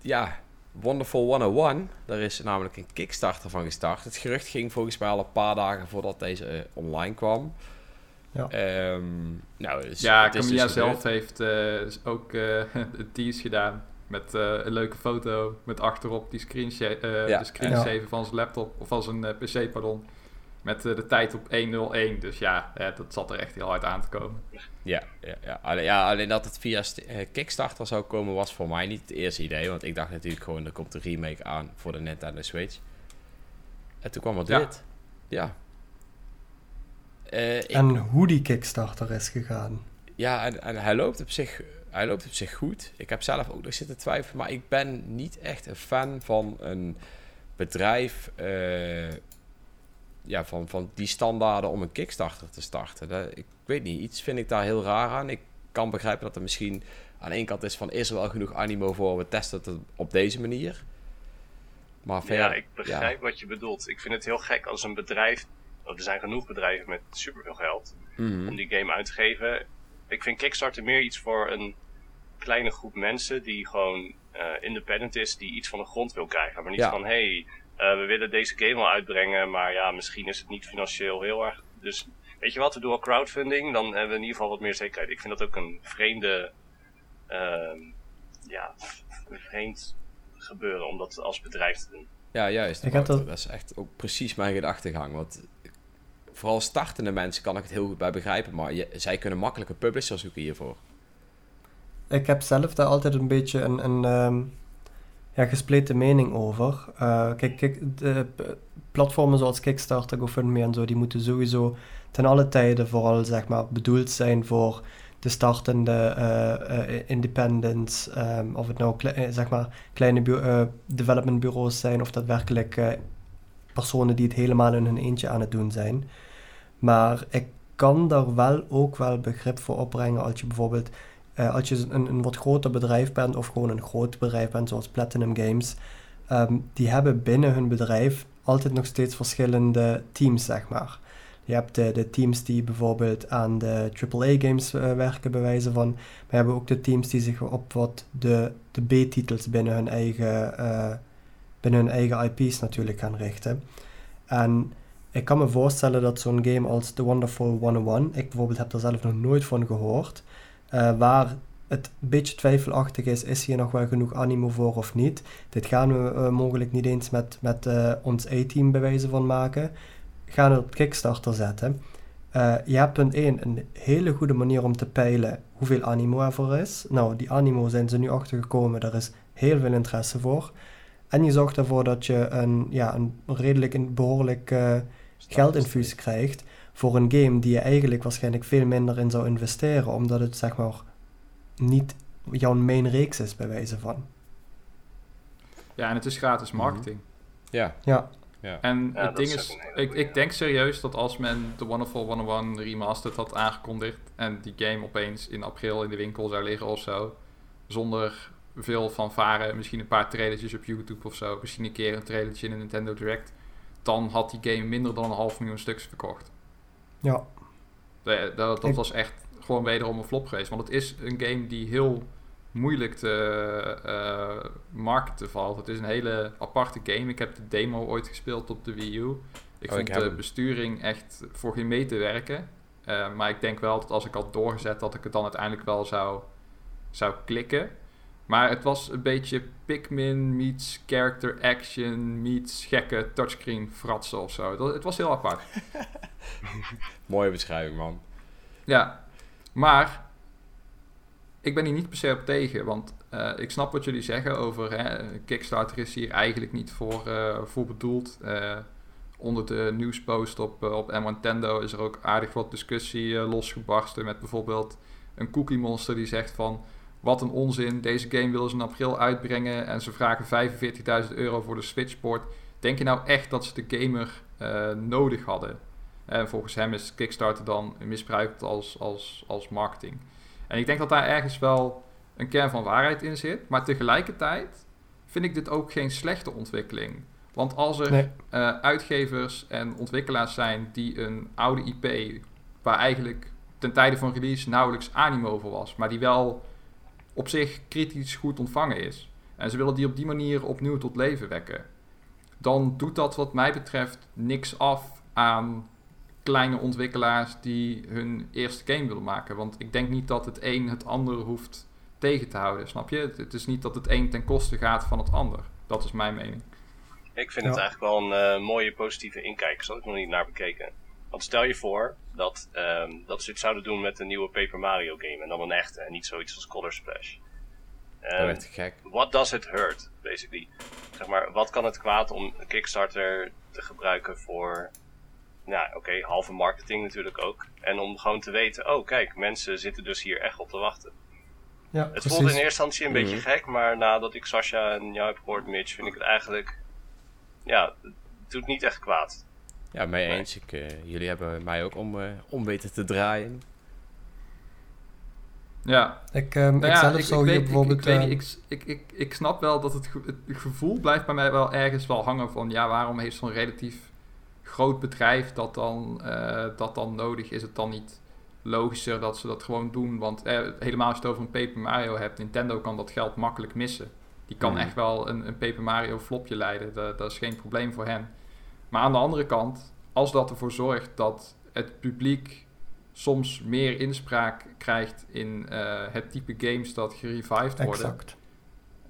ja, Wonderful 101, daar is namelijk een Kickstarter van gestart. Het gerucht ging volgens mij al een paar dagen voordat deze eh, online kwam. Ja. Ehm, nou, dus, Ja, het is Camilla dus zelf heeft eh, ook eh, een tease gedaan. Met eh, een leuke foto. Met achterop die screenshot, eh Ja. de screensaver van zijn laptop. Of van zijn eh, PC, pardon. Met eh, de tijd op 1.01. Dus ja, dat zat er echt heel hard aan te komen. Ja, ja, ja. Alleen, ja, alleen dat het via st- Kickstarter zou komen was voor mij niet het eerste idee. Want ik dacht natuurlijk gewoon, er komt een remake aan voor de Nintendo Switch. En toen kwam er Ja. dit. Ja. Eh, ik- En hoe die Kickstarter is gegaan. Ja, en, en hij, loopt op zich, hij loopt op zich goed. Ik heb zelf ook nog zitten twijfelen, maar ik ben niet echt een fan van een bedrijf. eh, ja, van, van die standaarden om een Kickstarter te starten. Dat, ik weet niet, iets vind ik daar heel raar aan. Ik kan begrijpen dat er misschien aan één kant is van is er wel genoeg animo voor, we testen het op deze manier. Maar verder, Ja, ik begrijp wat je bedoelt. Ik vind het heel gek als een bedrijf. er zijn genoeg bedrijven met superveel geld Mhm. om die game uit te geven. Ik vind Kickstarter meer iets voor een kleine groep mensen die gewoon eh, independent is, die iets van de grond wil krijgen. Maar niet Ja. van hey, eh, we willen deze game wel uitbrengen, maar ja, misschien is het niet financieel heel erg. Dus weet je wat, we doen al crowdfunding, dan hebben we in ieder geval wat meer zekerheid. Ik vind dat ook een vreemde, ehm, ja, een vreemd gebeuren om dat als bedrijf te doen. Ja, juist. Ik heb Wouter. dat- dat is echt ook precies mijn gedachtegang. Want vooral startende mensen kan ik het heel goed bij begrijpen. Maar je, zij kunnen makkelijk een publisher zoeken hiervoor. Ik heb zelf daar altijd een beetje een, een ehm, ja, gespleten mening over. Eh, kijk, kijk, de platformen zoals Kickstarter, GoFundMe en zo, die moeten sowieso ten alle tijden vooral zeg maar, bedoeld zijn voor de startende eh, eh, independents, ehm, of het nou zeg maar kleine eh, developmentbureaus zijn of daadwerkelijk personen die het helemaal in hun eentje aan het doen zijn. Maar ik kan daar wel ook wel begrip voor opbrengen als je bijvoorbeeld eh, als je een, een wat groter bedrijf bent of gewoon een groot bedrijf bent zoals Platinum Games, ehm, die hebben binnen hun bedrijf altijd nog steeds verschillende teams, zeg maar. Je hebt de, de teams die bijvoorbeeld aan de AAA-games werken, bij wijze van. Maar je hebt ook de teams die zich op wat de, de B-titels binnen hun eigen, eh, binnen hun eigen IP's natuurlijk gaan richten. En ik kan me voorstellen dat zo'n game als The Wonderful 101, ik bijvoorbeeld heb er zelf nog nooit van gehoord, eh, waar het een beetje twijfelachtig is, is hier nog wel genoeg animo voor of niet. Dit gaan we eh, mogelijk niet eens met, met eh, ons A-team bij wijze van maken. Gaan we op Kickstarter zetten. Je hebt punt 1 een hele goede manier om te peilen hoeveel animo er voor is. Nou, die animo zijn ze nu achtergekomen, daar is heel veel interesse voor. En je zorgt ervoor dat je een, ja, een redelijk een behoorlijk geldinfuus krijgt voor een game die je eigenlijk waarschijnlijk veel minder in zou investeren, omdat het zeg maar niet jouw main reeks is, bij wijze van. Ja, en het is gratis marketing. Ja. Ja. ja. En Ja, het ding is ik, ik denk serieus dat als men The Wonderful 101 Remastered had aangekondigd en die game opeens in april in de winkel zou liggen of zo, zonder veel fanfare, misschien een paar trailertjes op YouTube of zo, misschien een keer een trailertje in een Nintendo Direct, dan had die game minder dan een half miljoen stuks verkocht. Ja. Dat dat Ik- was echt gewoon wederom een flop geweest. Want het is een game die heel moeilijk te eh, marketen valt. Het is een hele aparte game. Ik heb de demo ooit gespeeld op de Wii U. Ik Oh, vond ik de hem. besturing echt voor geen meter werken. Eh, maar ik denk wel dat als ik had doorgezet, dat ik het dan uiteindelijk wel zou, zou klikken. Maar het was een beetje Pikmin meets character action meets gekke touchscreen fratsen of zo. Dat, het was heel apart. Mooie beschrijving, man. Ja, maar ik ben hier niet per se op tegen, want eh, ik snap wat jullie zeggen over hè, Kickstarter is hier eigenlijk niet voor, eh, voor bedoeld. Eh, onder de nieuwspost op, op Nintendo is er ook aardig wat discussie losgebarsten met bijvoorbeeld een Cookie Monster die zegt van wat een onzin, deze game willen ze in april uitbrengen en ze vragen 45.000 euro voor de Switchport. Denk je nou echt dat ze de gamer eh, nodig hadden? En volgens hem is Kickstarter dan misbruikt als, als, als marketing. En ik denk dat daar ergens wel een kern van waarheid in zit. Maar tegelijkertijd vind ik dit ook geen slechte ontwikkeling. Want als er Nee. eh, uitgevers en ontwikkelaars zijn die een oude IP, waar eigenlijk ten tijde van release nauwelijks animo voor was, maar die wel op zich kritisch goed ontvangen is. En ze willen die op die manier opnieuw tot leven wekken. Dan doet dat wat mij betreft niks af aan kleine ontwikkelaars die hun eerste game willen maken. Want ik denk niet dat het een het ander hoeft tegen te houden, snap je? Het, is niet dat het een ten koste gaat van het ander. Dat is mijn mening. Ik vind Ja. het eigenlijk wel een eh, mooie positieve inkijk. Had ik nog niet naar bekeken. Want stel je voor dat, ehm, dat ze dit zouden doen met een nieuwe Paper Mario game. En dan een echte en niet zoiets als Color Splash. Dat gek. what does it hurt, basically? Zeg maar, wat kan het kwaad om een Kickstarter te gebruiken voor... Nou, oké, halve marketing natuurlijk ook. En om gewoon te weten, oh kijk, mensen zitten dus hier echt op te wachten. Ja, Het precies. voelde in eerste instantie een Mhm. beetje gek, maar nadat ik Sasha en jou heb gehoord, Mitch, vind ik het eigenlijk... Ja, het doet niet echt kwaad. Ja, mee eens. Ik, eh, jullie hebben mij ook om, eh, om weten te draaien. Ja, Ik, ehm Nou ik ja, zelf ik, zou ik hier weet, bijvoorbeeld... Ik, ik, weet niet, ik, ik, ik, ik snap wel dat het, ge- het gevoel blijft bij mij wel ergens wel hangen van... Ja, waarom heeft zo'n relatief groot bedrijf dat dan, eh, dat dan nodig? Is het dan niet logischer dat ze dat gewoon doen? Want eh, helemaal als je het over een Paper Mario hebt... Nintendo kan dat geld makkelijk missen. Die kan Mhm. echt wel een, een Paper Mario flopje leiden. Dat, dat is geen probleem voor hen. Maar aan de andere kant, als dat ervoor zorgt dat het publiek soms meer inspraak krijgt in eh, het type games dat gerevived worden. exact.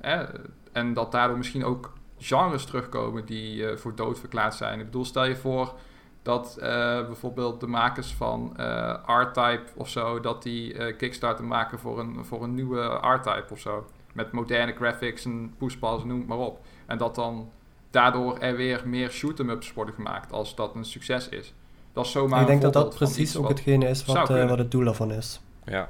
Hè, en dat daardoor misschien ook genres terugkomen die eh, voor dood verklaard zijn. Ik bedoel, stel je voor dat eh, bijvoorbeeld de makers van R-Type of zo, dat die Kickstarter maken voor een, voor een nieuwe R-Type of zo. Met moderne graphics en pushballs, noem het maar op. En dat dan daardoor er weer meer shoot-em-ups worden gemaakt als dat een succes is. Dat is zomaar ik denk dat dat precies ook hetgene is wat, eh, wat het doel ervan is. Ja.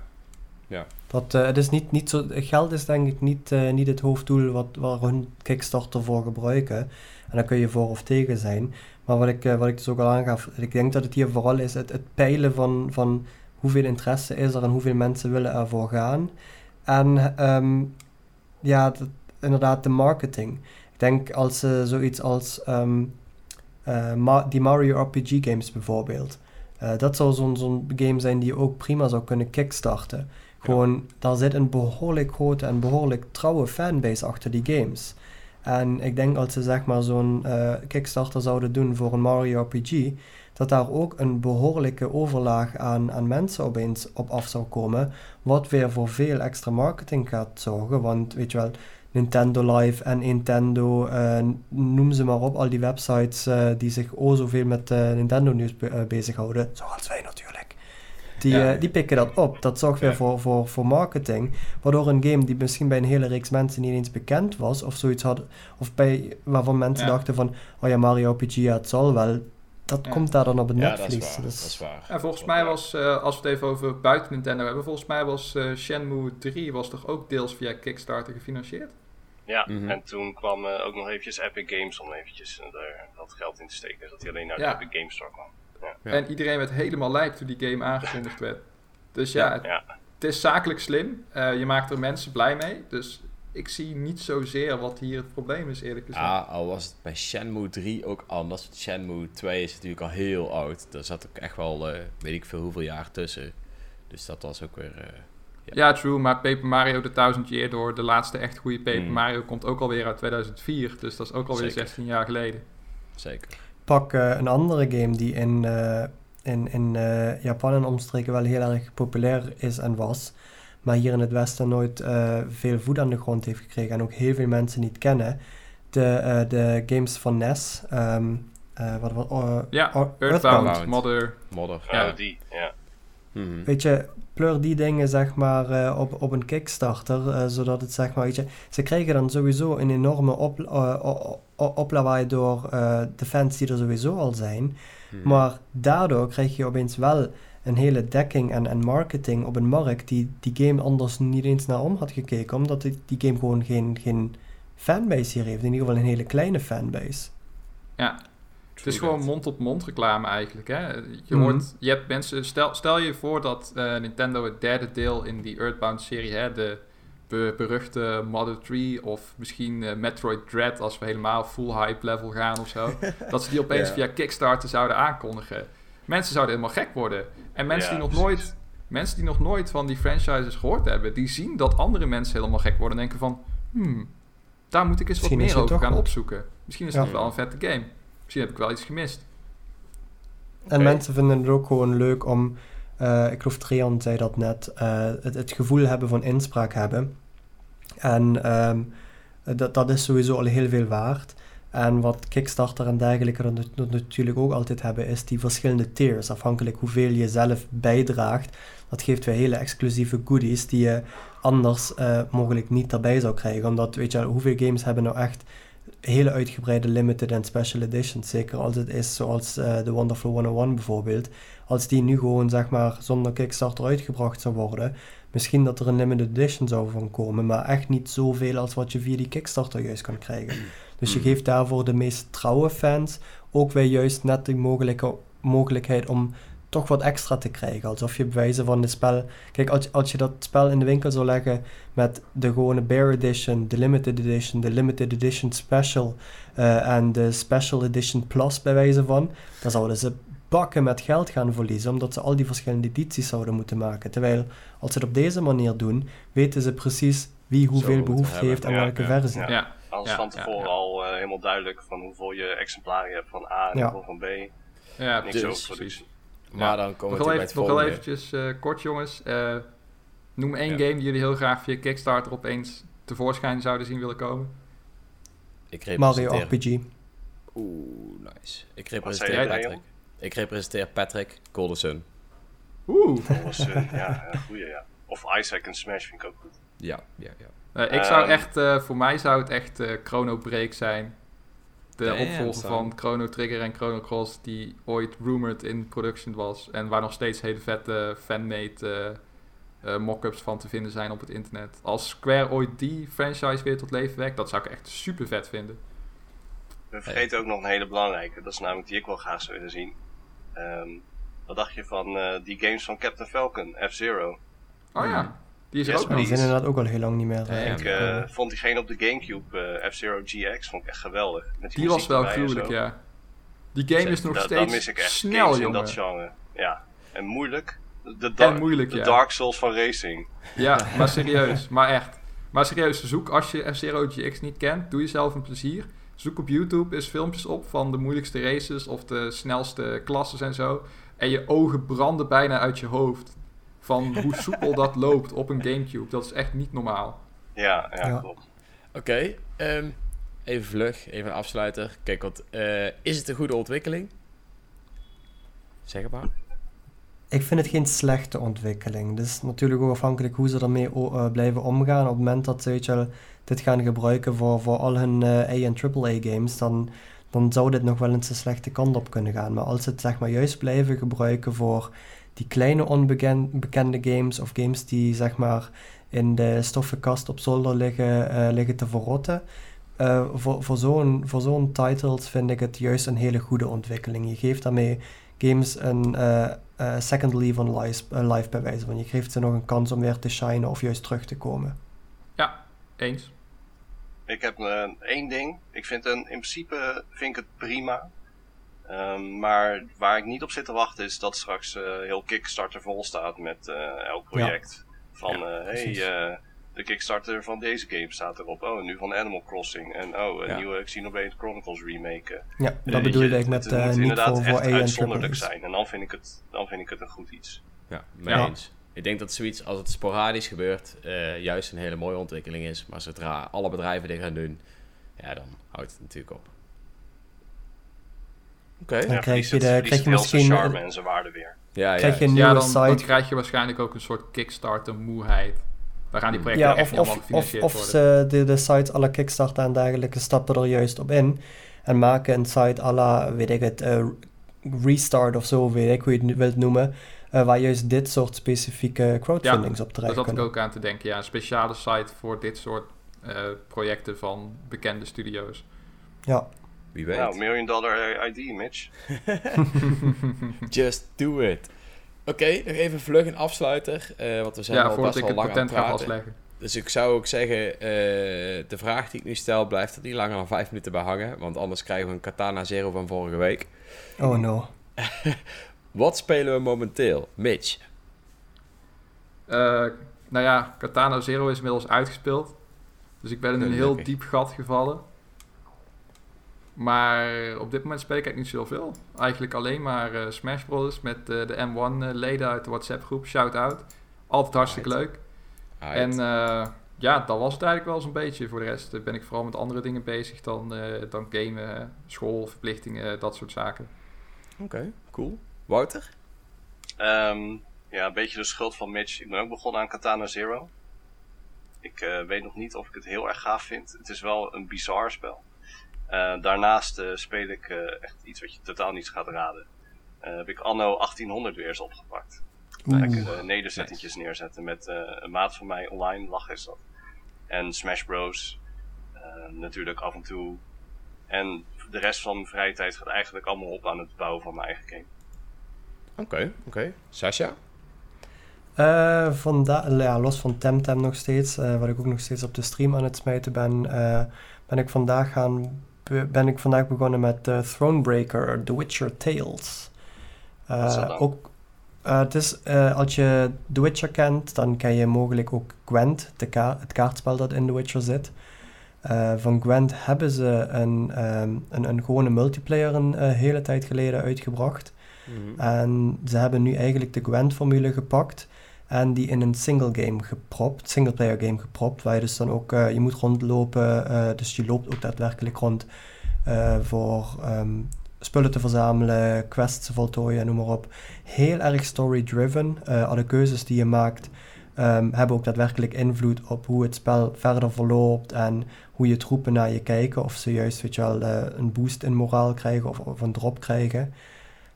Ja. Dat, eh, het is niet, niet zo, geld is denk ik niet, eh, niet het hoofddoel wat, waar hun Kickstarter voor gebruiken. En daar kun je voor of tegen zijn. Maar wat ik, eh, wat ik dus ook al aangaf, ik denk dat het hier vooral is het, het peilen van, van hoeveel interesse is er en hoeveel mensen willen ervoor gaan. En ehm, ja, dat- inderdaad de marketing. Ik denk als ze zoiets als ehm, eh, Ma- die Mario RPG games bijvoorbeeld. eh, dat zou zo'n zo'n game zijn die je ook prima zou kunnen kickstarten. Gewoon, daar zit een behoorlijk grote en behoorlijk trouwe fanbase achter die games. En ik denk als ze zeg maar zo'n eh, Kickstarter zouden doen voor een Mario RPG, dat daar ook een behoorlijke overlaag aan, aan mensen opeens op af zou komen. Wat weer voor veel extra marketing gaat zorgen. Want weet je wel, Nintendo Live en Nintendo, eh, noem ze maar op, al die websites eh, die zich o zoveel met eh, Nintendo nieuws be- bezighouden, zoals wij natuurlijk. Die, Ja. die pikken dat op. Dat zorgt weer Ja. voor, voor, voor marketing. Waardoor een game die misschien bij een hele reeks mensen niet eens bekend was, of zoiets had, of bij, waarvan mensen Ja. dachten van, oh ja, Mario RPG, het zal wel. Dat Ja. komt daar dan op het Ja, dat is netvlies. waar. Dus- Dat is waar. En volgens mij was, eh, als we het even over buiten Nintendo hebben, volgens mij was eh, Shenmue 3 was toch ook deels via Kickstarter gefinancierd? Ja, Mhm. en toen kwam eh, ook nog eventjes Epic Games om eventjes daar dat geld in te steken. Zodat hij alleen naar Ja. de Epic Games Store kwam. Ja. En iedereen werd helemaal lijp toen die game aangekondigd werd. Dus ja, het, Ja, het is zakelijk slim. Eh, je maakt er mensen blij mee. Dus ik zie niet zozeer wat hier het probleem is, eerlijk gezegd. Ja, al was het bij Shenmue 3 ook anders. Shenmue 2 is natuurlijk al heel oud. Daar zat ook echt wel, eh, weet ik veel, hoeveel jaar tussen. Dus dat was ook weer... eh, Ja, true, maar Paper Mario The Thousand Year Door, de laatste echt goede Paper Mm. Mario, komt ook alweer uit 2004. Dus dat is ook alweer Zeker. 16 jaar geleden. zeker. Pak eh, een andere game die in, eh, in, in eh, Japan en omstreken wel heel erg populair is en was. Maar hier in het Westen nooit eh, veel voet aan de grond heeft gekregen. En ook heel veel mensen niet kennen. De, eh, de games van NES. ehm, eh, wat, oh, Ja, oh, Earthbound, Earthbound. Mother. Modder. Ja. Oh, die. Ja. Mhm. Weet je, pleur die dingen zeg maar eh, op, op een Kickstarter, eh, zodat het zeg maar, weet je, ze krijgen dan sowieso een enorme op, oplawaai door eh, de fans die er sowieso al zijn. Mhm. Maar daardoor krijg je opeens wel een hele dekking en, en marketing op een markt die die game anders niet eens naar om had gekeken, omdat die, die game gewoon geen, geen fanbase hier heeft. In ieder geval een hele kleine fanbase. Ja, het is gewoon mond-op-mond reclame eigenlijk. Hè? Je Mhm. hoort, je hebt mensen, stel, stel je voor dat eh, Nintendo het derde deel in die Earthbound-serie, hè, de be- beruchte Mother 3 of misschien eh, Metroid Dread als we helemaal full hype level gaan of zo, dat ze die opeens Ja. via Kickstarter zouden aankondigen. Mensen zouden helemaal gek worden. En mensen, Ja, die nog precies. nooit, mensen die nog nooit van die franchises gehoord hebben, die zien dat andere mensen helemaal gek worden en denken van, hmm, daar moet ik eens Misschien wat meer over gaan opzoeken. Misschien is Ja. het wel een vette game. Misschien heb ik wel iets gemist. En mensen vinden het ook gewoon leuk om, eh, ik geloof Trian zei dat net, eh, het, het gevoel hebben van inspraak hebben. En ehm, dat, dat is sowieso al heel veel waard. En wat Kickstarter en dergelijke natuurlijk ook altijd hebben, is die verschillende tiers. Afhankelijk hoeveel je zelf bijdraagt. Dat geeft weer hele exclusieve goodies die je anders eh, mogelijk niet erbij zou krijgen. Omdat, weet je hoeveel games hebben nou echt hele uitgebreide limited en special editions. Zeker als het is zoals eh, de Wonderful 101 bijvoorbeeld. Als die nu gewoon zeg maar zonder Kickstarter uitgebracht zou worden. Misschien dat er een limited edition zou van komen. Maar echt niet zoveel als wat je via die Kickstarter juist kan krijgen. Dus je Mhm. geeft daarvoor de meest trouwe fans ook weer juist net de mogelijke, mogelijkheid om toch wat extra te krijgen. Alsof je bewijzen van het spel... Kijk, als, als je dat spel in de winkel zou leggen met de gewone Bear Edition, de Limited Edition, de Limited Edition Special eh, en de Special Edition Plus bij wijze van, dan zouden ze bakken met geld gaan verliezen, omdat ze al die verschillende edities zouden moeten maken. Terwijl, als ze het op deze manier doen, weten ze precies wie hoeveel behoefte hebben. heeft en Ja, welke ja, versie. ja. Ja, Alles Ja, van tevoren ja. al eh, helemaal duidelijk van hoeveel je exemplaren je hebt van A en Ja. hoeveel van B. ja Niks Dus- over productie. Maar dan komen we nog even, bij nog wel eventjes eh, kort jongens. Eh, noem één Ja. game die jullie heel graag via Kickstarter opeens tevoorschijn zouden zien willen komen. Ik Mario. RPG. Oeh, nice. Ik representeer Patrick. Ik representeer Patrick Golden Sun. Oeh. Eh, ja, goeie ja. Of Isaac en Smash vind ik ook goed. Ja, ja, ja. Eh, ik zou Ehm. echt, eh, voor mij zou het echt eh, Chrono Break zijn. De Damn, opvolger son. van Chrono Trigger en Chrono Cross, die ooit rumored in production was. En waar nog steeds hele vette fanmade eh, mock-ups van te vinden zijn op het internet. Als Square ooit die franchise weer tot leven wekt, dat zou ik echt super vet vinden. We vergeten ook nog een hele belangrijke. Dat is namelijk die ik wel graag zou willen zien. Ehm, wat dacht je van eh, die games van Captain Falcon, F-Zero? Oh Hmm. ja, die is Yes, ook Die zijn inderdaad ook al heel lang niet meer. Eh, ik eh, vond diegene op de Gamecube, eh, F-Zero GX, vond ik echt geweldig. Met Die was wel gruwelijk, ja. Die game Dus is nog steeds dat mis ik echt. snel, games in dat genre. Ja, en moeilijk. De, En dark, moeilijk, de ja. Dark Souls van racing. Ja, maar serieus. maar echt. Maar serieus, zoek als je F-Zero GX niet kent, doe jezelf een plezier. Zoek op YouTube eens filmpjes op van de moeilijkste races of de snelste klasses en zo. En je ogen branden bijna uit je hoofd. Van hoe soepel dat loopt op een Gamecube. Dat is echt niet normaal. Ja, ja, Ja. klopt. Oké, ehm, even vlug, even een afsluiter. Kijk, wat, eh, is het een goede ontwikkeling? Zeg het maar. Ik vind het geen slechte ontwikkeling. Het is natuurlijk ook afhankelijk hoe ze ermee eh, blijven omgaan. Op het moment dat ze weet je, wel, dit gaan gebruiken voor, voor al hun eh, A- en AAA games, dan, dan zou dit nog wel eens de slechte kant op kunnen gaan. Maar als ze het zeg maar juist blijven gebruiken voor die kleine onbekende games of games die zeg maar in de stoffenkast op zolder liggen, eh, liggen te verrotten. eh, voor, voor zo'n voor zo'n titles vind ik het juist een hele goede ontwikkeling. Je geeft daarmee games een eh, second leave on life, life bij wijze van. Je geeft ze nog een kans om weer te shinen of juist terug te komen. Eens. Ik heb eh, één ding. Ik vind een, in principe vind ik het prima. Ehm, maar waar ik niet op zit te wachten is dat straks eh, heel Kickstarter vol staat met eh, elk project. Van, Ja, eh, hey, eh, de Kickstarter van deze game staat erop. Oh, nu van Animal Crossing. En oh, een Ja. nieuwe Xenoblade Chronicles remake. Ja, dat bedoel je, ik met het eh, moet niet inderdaad voor, voor echt uitzonderlijk zijn. En dan vind ik het, dan vind ik het een goed iets. Ja, mee Ja. eens. Ik denk dat zoiets, als het sporadisch gebeurt, eh, juist een hele mooie ontwikkeling is. Maar zodra alle bedrijven dit gaan doen, ja, dan houdt het natuurlijk op. Oké. Dan Ja, krijg je de- krijg je misschien, charme eh, en zijn waarde weer. Ja, krijg je ja, een Ja, nieuwe dan, dan site. krijg je waarschijnlijk ook een soort Kickstarter moeheid. Dan gaan die Hmm. projecten Ja, echt of, of, of, gefinancierd of worden. ze de, de sites à la Kickstarter en dergelijke stappen er juist op in. En maken een site à la, weet ik het, eh, Restart of zo, weet ik hoe je het wilt noemen. eh, waar juist dit soort specifieke crowdfundings op Daar terecht zat ik ook aan te denken. Ja, een speciale site voor dit soort eh, projecten van bekende studio's. Ja, wie weet. Nou, Million Dollar ID, Mitch. Just do it. Oké, nog even vlug een afsluiter. eh want we zijn ja, al voordat best ik wel het lang aan patent het ga praten. vastleggen. Dus ik zou ook zeggen, eh, de vraag die ik nu stel, blijft er niet langer dan vijf minuten bij hangen. Want anders krijgen we een Katana Zero van vorige week. oh no. Wat spelen we momenteel? Mitch. Eh, nou ja, Katana Zero is inmiddels uitgespeeld. Dus ik ben in een heel Gelukkig. diep gat gevallen. Maar op dit moment speel ik eigenlijk niet zoveel. Eigenlijk alleen maar eh, Smash Bros. met eh, de M1-leden uit de WhatsApp-groep. Shout-out. Altijd hartstikke Right. leuk. En eh, ja, dat was het eigenlijk wel zo'n beetje. Voor de rest eh, ben ik vooral met andere dingen bezig dan, eh, dan gamen, school, verplichtingen, dat soort zaken. Oké, cool. Wouter? Ehm, ja, een beetje de schuld van Mitch. Ik ben ook begonnen aan Katana Zero. Ik eh, weet nog niet of ik het heel erg gaaf vind. Het is wel een bizar spel. Eh, daarnaast eh, speel ik eh, echt iets wat je totaal niet gaat raden. Eh, heb ik anno 1800 weer eens opgepakt. Lekker eh, nederzettingjes neerzetten met eh, een maat van mij online. Lachen is dat. En Smash Bros. natuurlijk af en toe. En de rest van mijn vrije tijd gaat eigenlijk allemaal op aan het bouwen van mijn eigen game. Oké, oké. Sasha? Eh, vanda- ja, los van Temtem nog steeds, eh, wat ik ook nog steeds op de stream aan het smijten ben, eh, ben, ik vandaag gaan, ben ik vandaag begonnen met eh, Thronebreaker, The Witcher Tales. Eh, ook, eh, het is, eh, als je The Witcher kent, dan ken je mogelijk ook Gwent, de ka- het kaartspel dat in The Witcher zit. Eh, van Gwent hebben ze een, ehm, een, een gewone multiplayer een eh, hele tijd geleden uitgebracht. En ze hebben nu eigenlijk de Gwent-formule gepakt en die in een single game gepropt, single player game gepropt, waar je dus dan ook, eh, je moet rondlopen, eh, dus je loopt ook daadwerkelijk rond eh, voor ehm, spullen te verzamelen, quests te voltooien, noem maar op. Heel erg story-driven. Eh, alle keuzes die je maakt ehm, hebben ook daadwerkelijk invloed op hoe het spel verder verloopt en hoe je troepen naar je kijken, of ze juist je wel, een boost in moraal krijgen of, of een drop krijgen.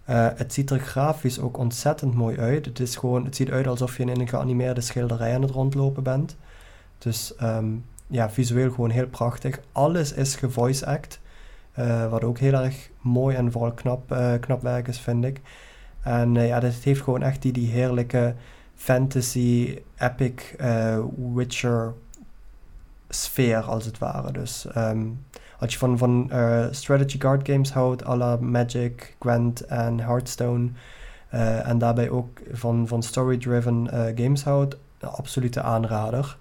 Eh, het ziet er grafisch ook ontzettend mooi uit. Het, is gewoon, het ziet uit alsof je in een geanimeerde schilderij aan het rondlopen bent. Dus ehm, ja, visueel gewoon heel prachtig. Alles is gevoice act. eh, wat ook heel erg mooi en vooral knap, eh, werk is, vind ik. En ja, dit heeft gewoon echt die, die heerlijke fantasy, epic Witcher sfeer als het ware. Dus ehm, als je van, van eh, strategy card games houdt, à la Magic, Gwent en Hearthstone, eh, en daarbij ook van, van story-driven eh, games houdt, absolute aanrader.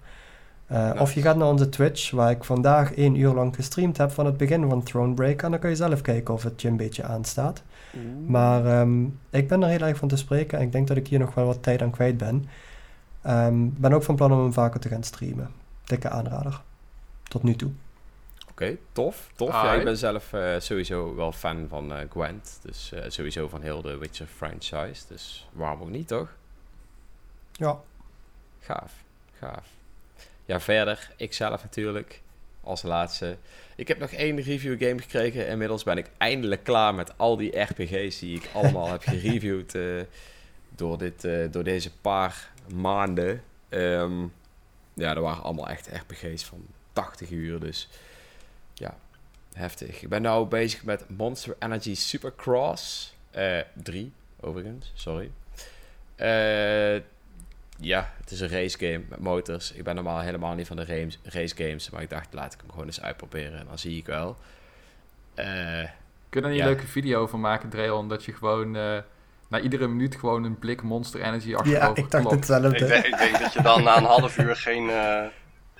Of je gaat naar onze Twitch, waar ik vandaag één uur lang gestreamd heb van het begin van Thronebreak. En dan kan je zelf kijken of het je een beetje aanstaat. Maar ehm, ik ben er heel erg van te spreken en ik denk dat ik hier nog wel wat tijd aan kwijt ben. Ehm, ben ook van plan om hem vaker te gaan streamen. Dikke aanrader. Tot nu toe. Oké, tof. Tof. Ja, ik ben zelf eh, sowieso wel fan van eh, Gwent. Dus eh, sowieso van heel de Witcher franchise. Dus waarom ook niet, toch? Ja, Gaaf. Gaaf. Ja, verder. Ik zelf natuurlijk. Als laatste. Ik heb nog één review game gekregen. Inmiddels ben ik eindelijk klaar met al die RPG's die ik allemaal heb gereviewd eh, door, dit, eh, door deze paar maanden. Ehm, ja, er waren allemaal echt RPG's van 80 uur. Dus ja, heftig. Ik ben nu bezig met Monster Energy Supercross. eh 3, overigens. Sorry. Eh, ja, het is een race game met motors. Ik ben normaal helemaal niet van de race, race games. Maar ik dacht, laat ik hem gewoon eens uitproberen. En dan zie ik wel. Eh, Kun je er niet Ja. een leuke video van maken, Dreon? Dat je gewoon eh, na iedere minuut gewoon een blik Monster Energy achterover ja ik dacht klopt. Ik hetzelfde. denk, ik denk dat je dan na een half uur geen, eh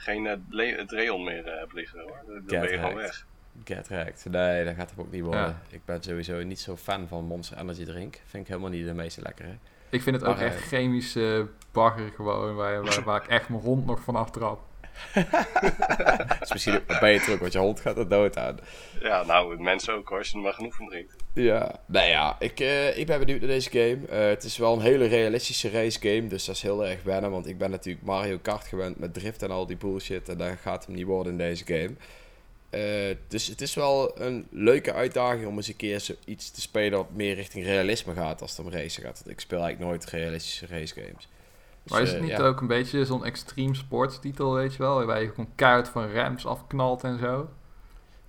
geen eh, le- Dreon meer eh, hebt liggen hoor. Dan ben je Get gewoon weg. get wrecked. Nee, dat gaat hem ook niet worden. Ja. Ik ben sowieso niet zo fan van Monster Energy drink. Vind ik helemaal niet de meest lekkere. Ik vind het ook echt eh, chemische bagger gewoon, waar, waar, waar ik echt mijn hond nog van aftrap. Is misschien ook je terug, want je hond gaat er dood aan. Ja, nou, mensen ook hoor, als je er maar genoeg van drinkt. Ja, nou ja, ik, eh, ik ben benieuwd naar deze game. Eh, het is wel een hele realistische race game, dus dat is heel erg wennen. Want ik ben natuurlijk Mario Kart gewend met drift en al die bullshit. En dat gaat hem niet worden in deze game. Eh, dus het is wel een leuke uitdaging om eens een keer iets te spelen wat meer richting realisme gaat als het om racen gaat. Want ik speel eigenlijk nooit realistische race games. Dus, Maar is eh, het niet ja. ook een beetje zo'n extreme sportstitel, weet je wel? Waarbij je gewoon keihard van rams afknalt en zo?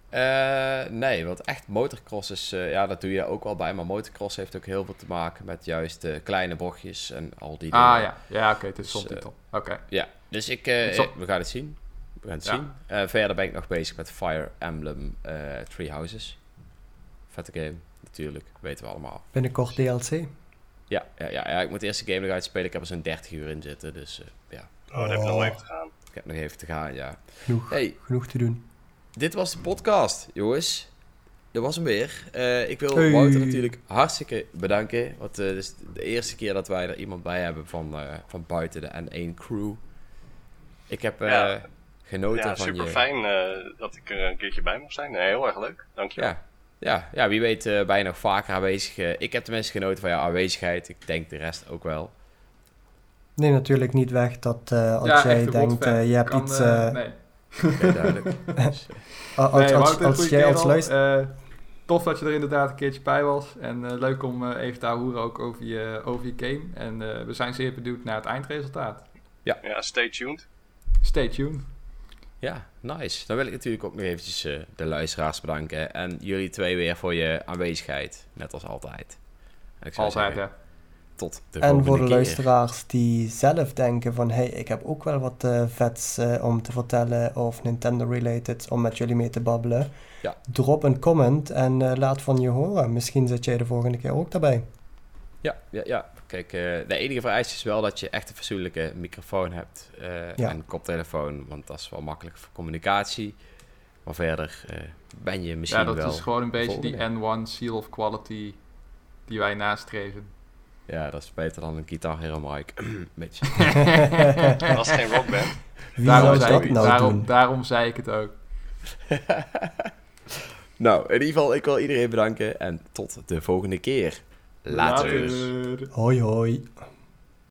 Eh, nee, want echt motocross is, eh, ja, dat doe je ook wel bij. Maar motocross heeft ook heel veel te maken met juist eh, kleine bochtjes en al die dingen. Ah ja, ja oké, het is Dus, zo'n titel. Oké. Ja, dus ik, eh, zal- eh, we gaan het zien. We gaan het Ja. zien. Eh, verder ben ik nog bezig met Fire Emblem eh Three Houses. Vette game, natuurlijk. Weten we allemaal. Binnenkort DLC. Ja, ja, ja, ja, ik moet eerst de game nog uitspelen. Ik heb er zo'n 30 uur in zitten. Dus eh, ja, Oh, dat heb je nog even te gaan. ik heb nog even te gaan, ja. Genoeg, Hey, genoeg te doen. dit was de podcast, jongens. Dat was hem weer. Eh, ik wil Hey. Wouter natuurlijk hartstikke bedanken. Want eh, is de eerste keer dat wij er iemand bij hebben van, eh, van buiten de N1 crew. Ik heb eh, Ja. genoten Ja, van super je... fijn eh, dat ik er een keertje bij mocht zijn. Nee, heel erg leuk. Dankjewel. Ja, ja, ja wie weet eh ben je nog vaker aanwezig. Eh, ik heb tenminste genoten van jouw aanwezigheid. Ik denk de rest ook wel. Nee, natuurlijk niet weg dat eh, als ja, jij denkt, eh, je hebt Kan, iets... nee. Oké, duidelijk. Als, nee, als, als jij als. Eh, tof dat je er inderdaad een keertje bij was. En eh, leuk om eh, even te horen ook over je, over je game. En eh, we zijn zeer benieuwd naar het eindresultaat. Ja, stay tuned. Stay tuned. Ja, nice. Dan wil ik natuurlijk ook nog eventjes eh, de luisteraars bedanken. En jullie twee weer voor je aanwezigheid. Net als altijd. En ik zou Altijd, zeggen, hè. tot de En volgende voor de keer. luisteraars die zelf denken van... Hey, ik heb ook wel wat eh, vets eh, om te vertellen of Nintendo-related om met jullie mee te babbelen. Ja. Drop een comment en eh, laat van je horen. Misschien zit jij de volgende keer ook daarbij. Ja, ja, ja. Kijk, eh, de enige vereiste is wel dat je echt een fatsoenlijke microfoon hebt. eh, Ja. En koptelefoon, want dat is wel makkelijk voor communicatie. Maar verder eh, ben je misschien Ja, dat wel... is gewoon een beetje die N1 seal of quality die wij nastreven. Ja, dat is beter dan een Guitar Hero mic. Beetje. Dat was geen rockband. Wie daarom, zou zei dat ik, nou daarom, doen? daarom zei ik het ook. nou, in ieder geval, ik wil iedereen bedanken. En tot de volgende keer. Later. Later. Hoi hoi.